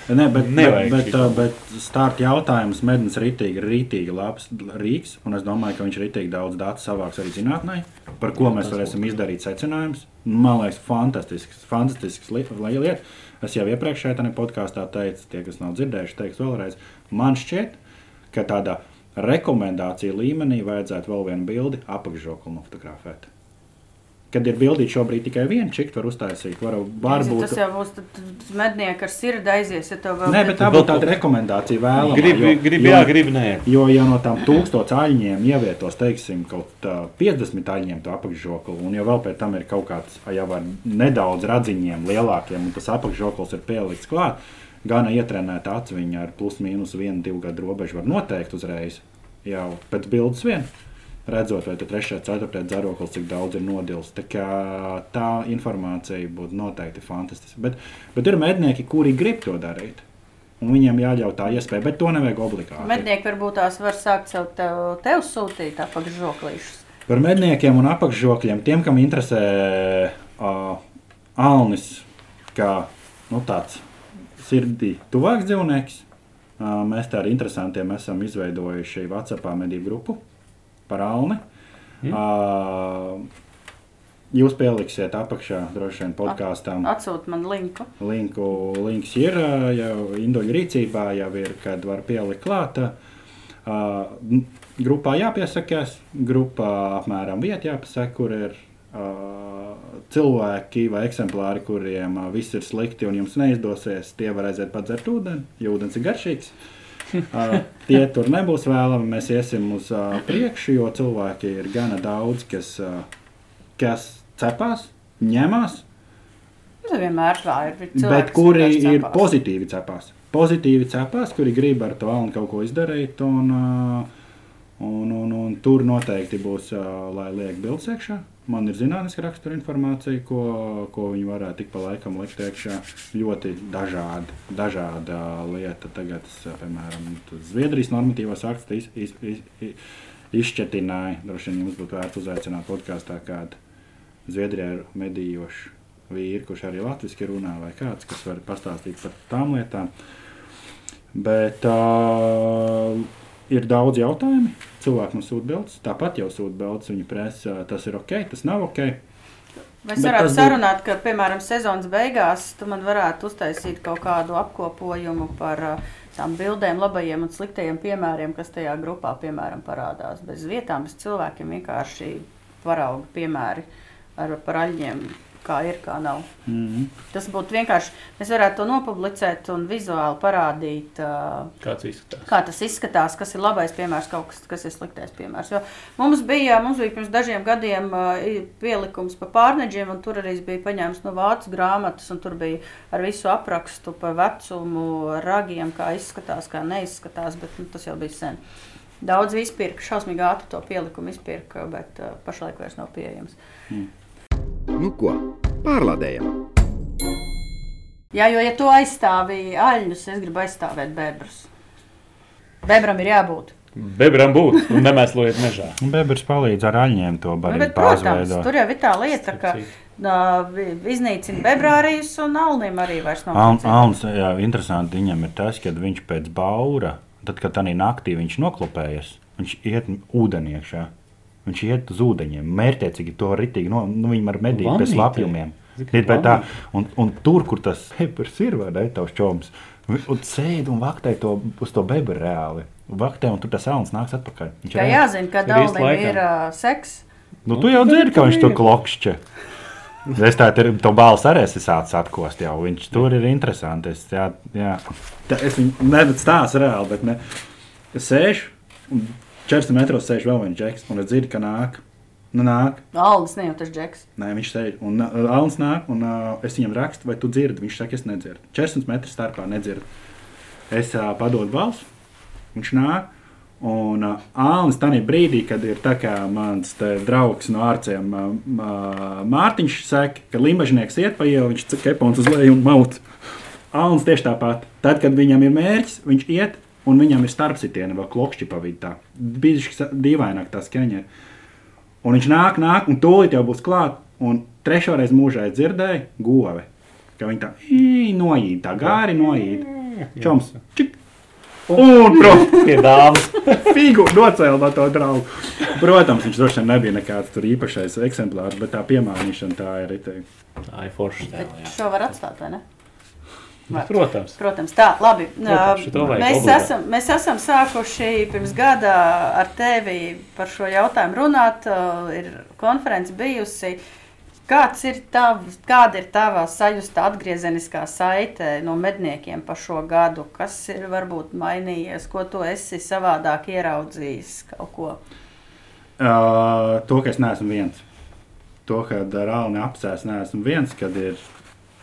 Nē, bet, bet, Nevajag bet, uh, bet starta jautājums mednis rītīgi, rītīgi labs rīks, un es domāju, ka viņš rītīgi daudz datu savāks arī zinātnē, par ko mēs varēsim izdarīt secinājumus. Man liekas, fantastisks, fantastisks li- li- lieta. Es jau iepriekšējā tajā podkāstā teicu, tie, kas nav dzirdējuši, teiks vēlreiz. Man šķiet, ka tādā rekomendācija līmenī vajadzētu vēl vienu bildi apakšžokli nofotografēt. Kad ir bildīts šobrīd tikai viena čikta, var uztaisīt. Var, varbūt Tas jau būs mednieki ar sirdi aizies, ja vēl Nē, bet tā būtu tāda rekomendācija vēlama. Gribu, jo- gribu, jo- jā, gribu, nē. Jo, ja no tām tūkstošiem aļņiem ievietos, teiksim, kaut uh, 50 aļņiem to apakšžokli, un jau vēl pēc tam ir kaut kāds, jau ar nedaudz radziņiem lielākiem, un tas apakšžoklis ir pielikts klāt, gana ietrenēta aciņa ar plus mīnus vienu, divu gadu robežu var noteikt uzreiz, jau pēc bildes vien. Redzot, vai tas trešais, ceturtais dzēroklis, cik daudz ir nodils. Tā, kā tā informācija būtu noteikti fantastiska. Bet, bet ir mednieki, kuri grib to darīt. Un viņiem jāļauj tā iespēja, bet to nevajag obligāti. Mednieki varbūt tās var sākt sev tev, tev sūtīt apakšžoklīšus. Par medniekiem un apakšžokļiem, tiem, kam interesē uh, Alnis, kā nu, tāds sirdī tuvāks dzīvnieks, uh, mēs tā ar interesantiem esam izveidojuši WhatsApp medību grupu par Alni. Mm. Uh, Jūs pieliksiet apakšā droši vien podkāstam. Atsūt man linku. Linku, links ir jau Induļu rīcībā, jau ir, kad var pielikt klāt. Uh, grupā jāpiesakās, grupā apmēram vieta jāpasaka, kur ir uh, cilvēki vai eksemplāri, kuriem uh, viss ir slikti un jums neizdosies. Tie var aiziet padzert ūdeni, jo ūdens ir garšīgs. Uh, tie tur nebūs vēlami. Mēs iesim uz priekšu, jo cilvēki ir gana daudz, kas, kas cepās, ņemās, Tas vienmēr tā ir. cilvēki, Bet kuri ir cepās. pozitīvi cepās? Pozitīvi cepās, kuri grib ar to valnu kaut ko izdarīt. Un, un, un, un tur noteikti būs, lai liek bildes iekšā. Man ir zinātniska rakstura informācija, ko, ko viņi varētu tik pa laikam likt iekšā. Ļoti dažādi, dažāda lieta. Tagad, piemēram, Zviedrijas normatīvās akts iz, iz, iz, iz, izšķetināja. Droši vien jums būtu vērts uzaicināt podkāstā kādu Zviedrijā medījošu vīru, kurš arī latviešu runā, vai kāds, kas var pastāstīt par tām lietām. Bet uh, ir daudz jautājumu. Cilvēki mums sūta bildes, tāpat jau sūta bildes. Viņa prasa, tas ir ok, tas nav ok. Mēs Bet varētu sarunāt, ka, piemēram, sezonas beigās tu man varētu uztaisīt kaut kādu apkopojumu par tām bildēm, labajiem un sliktajiem piemēriem, kas tajā grupā, piemēram, parādās. Bez vietām, bez cilvēkiem vienkārši parauga piemēri ar par aļņiem, kā ir, kā nav. Mm -hmm. Tas būtu vienkārši, mēs varētu to nopublicēt un vizuāli parādīt, uh, kā tas izskatās, kas ir labais piemērs, kaut kas, kas ir sliktais piemērs. Jo mums bija, mums bija pirms dažiem gadiem uh, pielikums par pārneģiem, un tur arī es biju paņēmis no vācu grāmatas, un tur bija ar visu aprakstu par vecumu, ragiem, kā izskatās, kā neizskatās, bet nu, tas jau bija sen. Daudz izpirka, šausmīgi ātri to pielikumu izpirka, bet uh, pašlaik vairs nav pieejams. Nu ko, pārlādējam! Jā, jo, ja tu aizstāvi aļņus, es gribu aizstāvēt bebrus. Bebram ir jābūt. Bebram būt un nemēslojiet mežā. Bebrs palīdz ar aļņiem to Nu, barību bet, protams, pārveidot. tur jau ir tā lieta, ka uh, iznīcina bebrārijas un alniem arī vairs nav. Al-. Alns, jā, interesanti viņam ir tas, ka viņš pēc baura, tad, kad tā naktī viņš noklopējas, viņš iet ūdenī iekšā. Viņš iet uz ūdeņiem, mērķiecīgi to ritīgi, no, nu, viņam ar medību bez lapjumiem. Tā, un, un tur, kur tas bebrs ir, vai ne, tavs čoms, un sēd un vaktē to uz to bebru reāli. Vaktē, un tur tas alns nāks atpakaļ. Viņš reāli- jāzina, alnim laikā. ir uh, seks. Nu, tu jau dzirdi, ka viņš tur klokšķi. [LAUGHS] Es tā tur to balstu arī esmu sācis atkost. Jau. Viņš tur ir interesants. Es, jā, jā. Tā, es viņu nedaudz stāstu reāli, bet ne. Es sēžu, un 40 metros sēž vēl viens džeks, un es dzirdu, ka nāk. Nu, nāk. Aldis ne jau tas džeks. Nē, viņš sēž, un uh, Alans nāk, un uh, es viņam rakstu, vai tu dzirdi. Viņš saka, es nedzirdu. 40 metru starpā nedzirdu. Es uh, padodu balsu, viņš nāk. Un uh, Alans tajā brīdī, kad ir tā kā mans te draugs no ārcēm, uh, uh, Mārtiņš saka, ka limbažnieks iet pa ielu, viņš kepons uz leju un maut. Alans tieši tāpat. Tad, kad viņam ir mērķis, viņš iet, un viņam ir starpsitiena vēl klokšķi pa vidu. tā. Bišķi dīvaināk tā skaņa. Un viņš nāk, nāk, un tūlīt jau būs klāt. Un trešo reizi mūžā dzirdēju govi, ka viņi tā "Ī, noīd, tā gāri noīd. Čoms, čik. Un, dāmas. [LAUGHS] figu nocēla no to draugu. Protams, viņš droši vien nebija nekāds tur īpašais eksemplārs, bet tā piemānīšana tā ir. Tā ir forša šo var atstāt, vai ne? Var. Protams. Protams, tā, labi. Protams, mēs, obligāti. esam, mēs esam sākuši pirms gada ar tevi par šo jautājumu runāt. Ir konference bijusi. Kāds ir tavs, kāda ir tava sajūta atgriezeniskā saite no medniekiem par šo gadu? Kas ir varbūt mainījies, ko tu esi savādāk ieraudzījis? Kaut ko? Uh, to, ka es neesmu viens. To, ka ar Alni apsēs neesmu viens, kad ir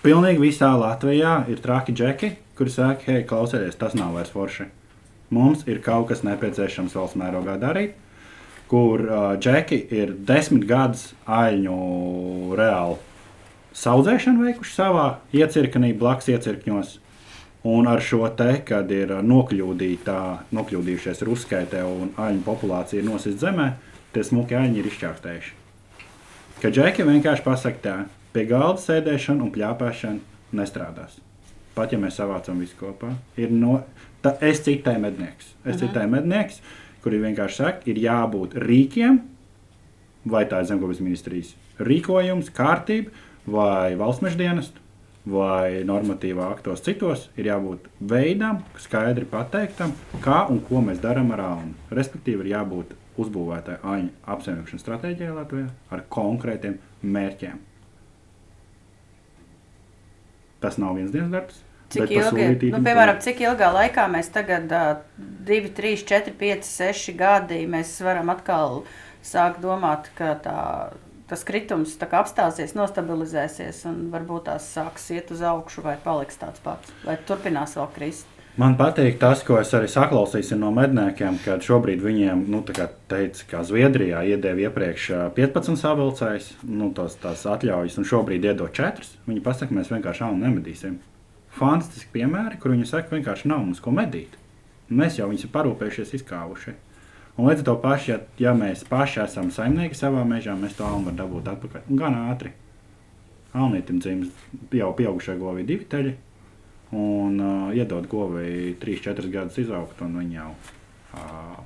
pilnīgi visā Latvijā ir traki džeki, kuri saka, hei, klausieties, tas nav vairs forši. Mums ir kaut kas nepieciešams valsts mērogā darīt kur uh, džeki ir desmit gadus aļņu reāli saudzēšanu veikuši savā iecirknī, blakus iecirkņos. Un ar šo te, kad ir nokļūdījušies ruskaitē un aļņu populācija ir nosist zemē, tie smuki aļņi ir izšķārtējuši. Kad džeki vienkārši pasakā tā, pie galda sēdēšana un pļāpēšana nestrādās. Pat ja mēs savācam visu kopā, ir no, ta, es citēju mednieks. Es mhm. citēju mednieks, kuri vienkārši saka, ir jābūt rīkiem, vai tā ir zemkopības ministrijas rīkojums, kārtība, vai valsts meža dienesta, vai normatīvā aktos citos, ir jābūt veidam, skaidri pateiktam, kā un ko mēs darām ar aunu. Respektīvi, ir jābūt uzbūvētai aņu apsaimniekošanas stratēģijai Latvijā ar konkrētiem mērķiem. Tas nav viens dienas darbs, Cik ilgi, nu, piemēram, cik ilgā laikā mēs tagad, uh, 2, 3, 4, 5, 6 gadi, mēs varam atkal sākt domāt, ka tā, tas kritums tā apstāsies, nostabilizēsies un varbūt tās sāks iet uz augšu vai paliks tāds pats, vai turpinās vēl krist. Man patīk tas, ko es arī saklausīju no medniekiem, kad šobrīd viņiem, nu, tā kā teica, ka Zviedrijā iedēva iepriekš 15 savilcējus, nu, tās, tās atļaujas, un šobrīd iedod 4. Viņi pasaka, mēs vienkārši aunu nemedīsim fantastiski piemēri, kur viņi saka, vienkārši nav mums ko medīt. Mēs jau viņus esam parūpējušies, izkāvuši. Un līdz ar to pašu, ja, ja mēs paši esam saimnieki savā mežā, mēs to almu varam dabūt atpakaļ. Un gan ātri. Alnītam dzimst jau pieaugušai govī divi teļi. Un uh, iedod govī 3-4 gadus izaugt, un viņi jau uh,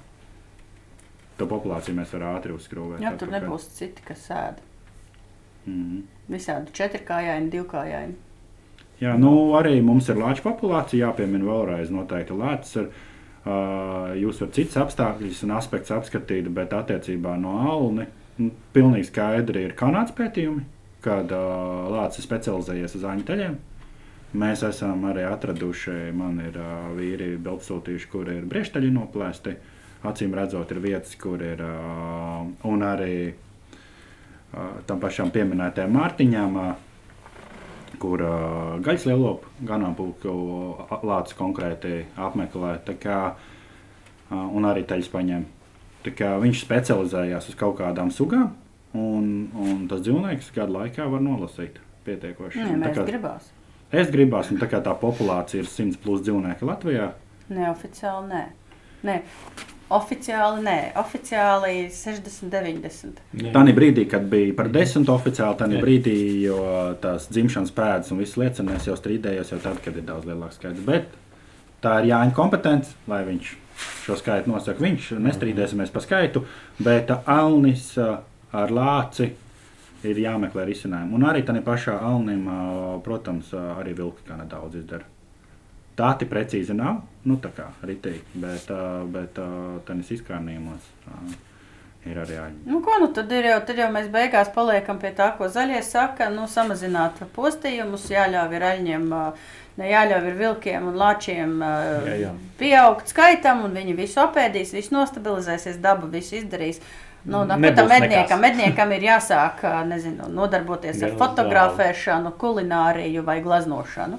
to populāciju mēs varam ātri uzskrūvēt. Jā, tur atpakaļ. nebūs citi, kas sēž. Mm -hmm. Visādi četrkājaini, divkājaini. Jā, nu, arī mums ir lāča populācija, jāpiemina vēlreiz. Noteikti lēts ir. Uh, jūs varat citas apstākļus un aspektus apskatīt, bet attiecībā no alni nu, pilnīgi skaidri ir kanāts pētījumi, kad uh, lācis specializējies uz āņu teļiem. Mēs esam arī atraduši, man ir uh, vīri bildsūtījuši, kur ir briežtaļi noplēsti. Acīm redzot, ir vietas, kur ir uh, un arī uh, tam pašam pieminētajam Mārtiņam. Uh, kur uh, gaļas lielopu ganāmpulku lācis konkrēti apmeklē. Kā, uh, un arī teļus paņem. Viņš specializējās uz kaut kādām sugām, un, un tas dzīvnieks gadu laikā var nolasīt pietiekoši. Nē, mēs gribās. Es gribās, un tā kā tā populācija ir 100 plus dzīvnieki Latvijā. Neoficiāli nē. nē. Oficiāli nē, oficiāli 60, 90. Tā brīdī, kad bija par 10 oficiāli, tā brīdī, jo tās dzimšanas pēdas un visas lietas, es jau strīdējos jau tad, kad ir daudz lielāks skaits. Bet tā ir Jāņa kompetence, lai viņš šo skaitu nosaka. Viņš nestrīdēsimies par skaitu, bet Alnis ar Lāci ir jāmeklē risinājumi. Un arī tādā pašā Alnim, protams, arī vilki kā nedaudz izdara. Dati precīzi nav, nu tā kā ritīgi, bet, bet tenis izkārnījumos ir arī āņi. Nu, ko nu tad ir jau, tad jau mēs beigās paliekam pie tā, ko zaļie saka, nu samazināt postījumus, jāļauj ir aļņiem, jāļauj ir vilkiem un lāčiem jā, jā. pieaugt skaitam, un viņi visu apēdīs, visu nostabilizēsies, daba visu izdarīs. Nu, no, tam medniekam, medniekam ir jāsāk nezinu, nodarboties ar fotografēšanu, kulināriju vai glaznošanu.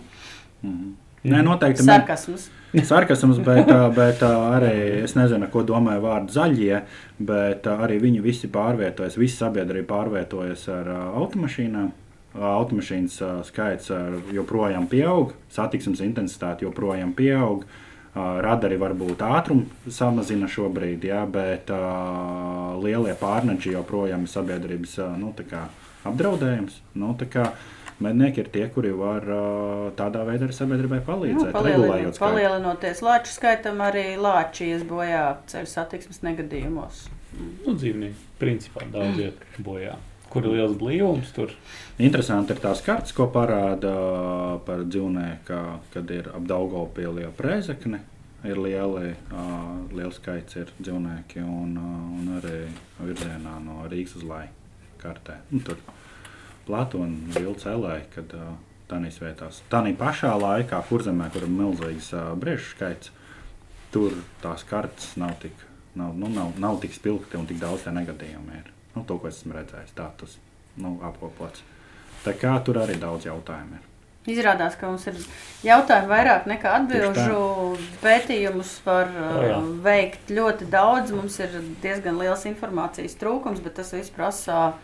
Mm. Nē, noteikti. Sarkasms. Sarkasms, bet, bet arī es nezinu, ko domāju vārdu zaļie, bet arī viņi visi pārvietojas, visa sabiedrība pārvietojas ar automašīnām. Automašīnas skaits joprojām pieaug, satiksmes intensitāte joprojām pieaug. Radari varbūt ātrumu samazina šobrīd, jā, bet uh, lielie pārneģi joprojām ir sabiedrības uh, nu, apdraudējums. Nu, kā, uh, mednieki ir tie, kuri var tādā veidā arī sabiedrībai palīdzēt. Nu, palielinot, palielinoties lāču skaitam, arī lāči ies bojā ceļu satiksmes negadījumos. Nu, dzīvnieki principā daudz mm. iet bojā. Kur ir liels blīvums tur? Interesanti ir tās kartes, ko parāda par dzīvnieku, kad ir ap Daugopili jau prēzekne. Ir lieli, uh, liels skaits ir dzīvnieki un, uh, un arī virzienā no Rīgas uz Lai kartē. Un tur Platona vilcis elē, kad uh, tādīs vietās, tādā pašā laikā, kurzemē, kur ir milzīgs uh, briežu skaits, tur tās kartes nav tik, nav, nu, nav, nav tik spilgti un tik daudz tie negadījumi ir. Nu, to, ko esmu redzējis, tā tas nu, apkopots. Tā kā tur arī daudz jautājumu ir. Izrādās, ka mums ir jautājumi vairāk nekā atbildžu. Pētījumus var O, uh, veikt ļoti daudz. Mums ir diezgan liels informācijas trūkums, bet tas viss prasa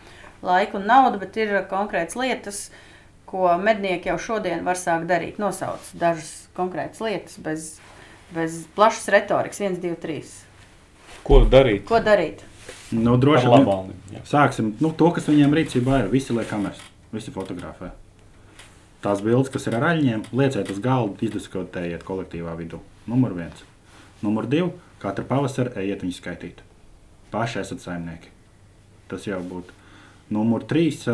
laiku un naudu. Bet ir konkrētas lietas, ko mednieki jau šodien var sākt darīt. Nosauc dažas konkrētas lietas bez, bez plašas retorikas. 1, 2, 3. Ko darīt? Ko darīt? Nu, droši vien jā. sāksim nu, to, kas viņiem rīcībā ir. Visi liek kameras, visi fotografē. Tās bildes, kas ir ar aļņiem, lieciet uz galda, izdiskutējiet kolektīvā vidū. Numur viens. Numur divi. Katru pavasari ejiet viņu skaitīt. Paši esat saimnieki. Tas jau būtu. Numur trīs.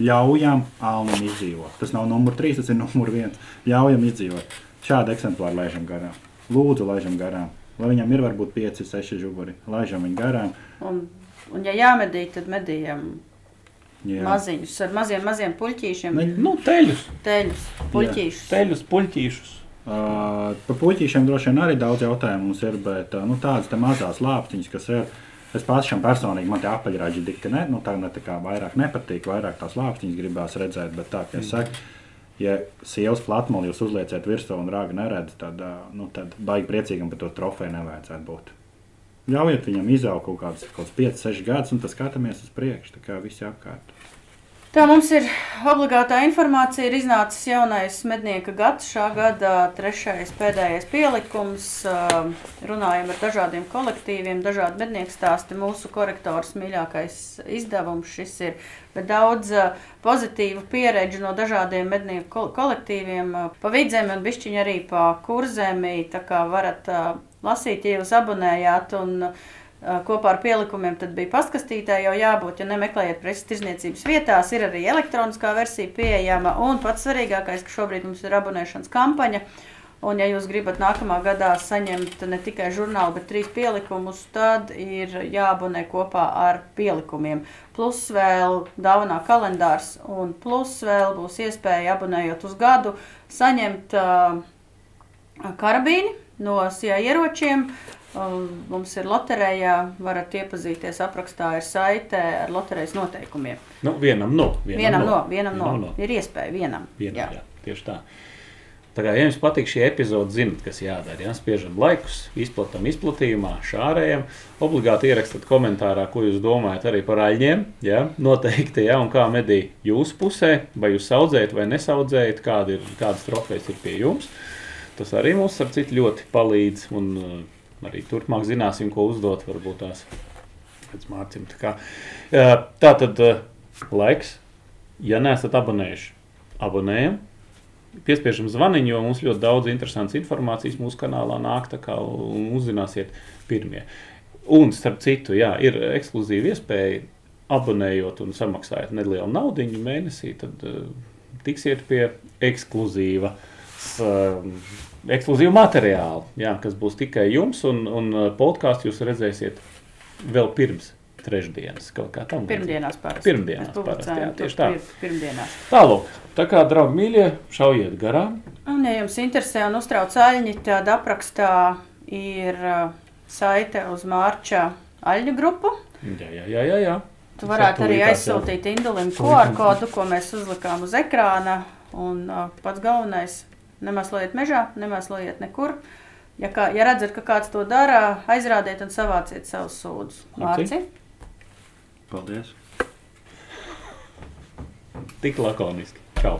Ļaujam Alnam izdzīvot. Tas nav numur trīs, tas ir numur viens. Ļaujam izdzīvot. Šādu eksemplāru laižam garām. Lūdzu, laižam garām. Lai viņam ir varbūt pieci, seši žuburi. Laižam viņu garām. Un, un ja jāmedī, tad medījam Jā. maziņus ar maziem, maziem puķīšiem. Ne, Nu, teļus, Teļus, puķīšus. teļus, puļķīšus. Uh, par puķīšiem droši vien arī daudz jautājumu mums ir, bet uh, nu, tādas mazas lāpstiņas, kas ir. Es pašam personīgi man tie apaļraži dikti ne, nu, tā, ne, tā kā vairāk nepatīk, vairāk tās lāpstiņas gribās redzēt, bet tā, kā es saku, ja sievas platmoli jūs uzlieciet virsū un rāga neredz, tad, nu, tad baigi priecīgam par to trofeju nevajadzētu būt. Ļaujiet viņam izaugt kaut kāds 5, 6 gadus, un tas skatāmies uz priekšu, tā kā visi apkārt. Tā mums ir obligātā informācija. Ir iznācis jaunais mednieka gads, šā gada trešais, pēdējais pielikums. Runājam ar dažādiem kolektīviem, dažādi mednieku stāsti. Mūsu korektors mīļākais izdevums šis ir. Bet daudz pozitīvu pieredzi no dažādiem mednieku kol- kolektīviem, pa vidzemi un bišķiņi arī pa kurzemi. Tā kā varat lasīt, ja jūs abonējāt. Un, ā, kopā ar pielikumiem bija pastkastītē jau jābūt, ja nemeklējat preces tirzniecības vietās, ir arī elektroniskā versija pieejama, un pats svarīgākais, ka šobrīd mums ir abonēšanas kampaņa, un ja jūs gribat nākamā gadā saņemt ne tikai žurnālu, bet trīs pielikumus, tad ir jāabonē kopā ar pielikumiem. Plus vēl dāvanā kalendārs, un plus vēl būs iespēja abonējot uz gadu saņemt uh, karabīni no SIA ieročiem. Um, Mums ir loterijā, varat iepazīties, aprakstā ir saite ar loterijas noteikumiem. Nu, vienam no. Vienam no, vienam no. no. Ir iespēja vienam. Vienam, Jā. jā. Tieši tā. Tā kā ja jums patīk šī epizode, zinat, kas jādara. Ja? Spiežam laikus, izplatām izplatījumā, šārējam. Obligāti ierakstiet komentārā, ko jūs domājat arī par aļņiem. Ja? Noteikti, ja? un kā medī jūsu pusē, vai jūs audzējat vai nesaudzējat, kāda ir, kādas trofejas ir pie jums. Tas arī mums ar citu ļoti palīdz. Un, arī turpmāk zināsim, ko uzdot varbūt tās pēc mārciņām. Tā, kā, tā tad laiks, ja neesat abonējuši, abonējam. Piespiežam zvaniņu, jo mums ļoti daudz interesantas informācijas mūsu kanālā nāk, tā kā uzzināsiet pirmie. Un, starp citu, jā, ir ekskluzīva iespēja, abonējot un samaksājot nelielu naudu mēnesī, tad uh, tiksiet pie ekskluzīva, uh, ekskluzīva materiāla, jā, kas būs tikai jums, un, un uh, podkāstu jūs redzēsiet vēl pirms trešdienas. Kaut kā tam Pirmdienās parasti. Pirmdienās parasti, jā, tieši tā. pir- Pirmdienās. Tālāk, tā kā draugi mīļie, šaujiet garām. Un, ja jums interesē un uztrauc aļņi, tad aprakstā ir uh, saite uz Mārča aļņu grupu. Jā, jā, jā. jā, jā. Tu varētu arī aizsūtīt Indulim QR kodu, ko mēs uzlikām uz ekrāna. Un uh, pats galvenais - nemeslojiet mežā, nemeslojiet nekur. Ja, kā, ja redzat, ka kāds to dara, aizrādiet un savāciet savus. Marci? Mārci? Paldies! Tik lakoniski. Čau!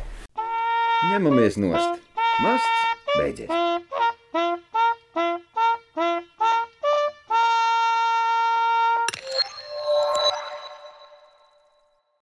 Ņemamies nost. Masts beidzies.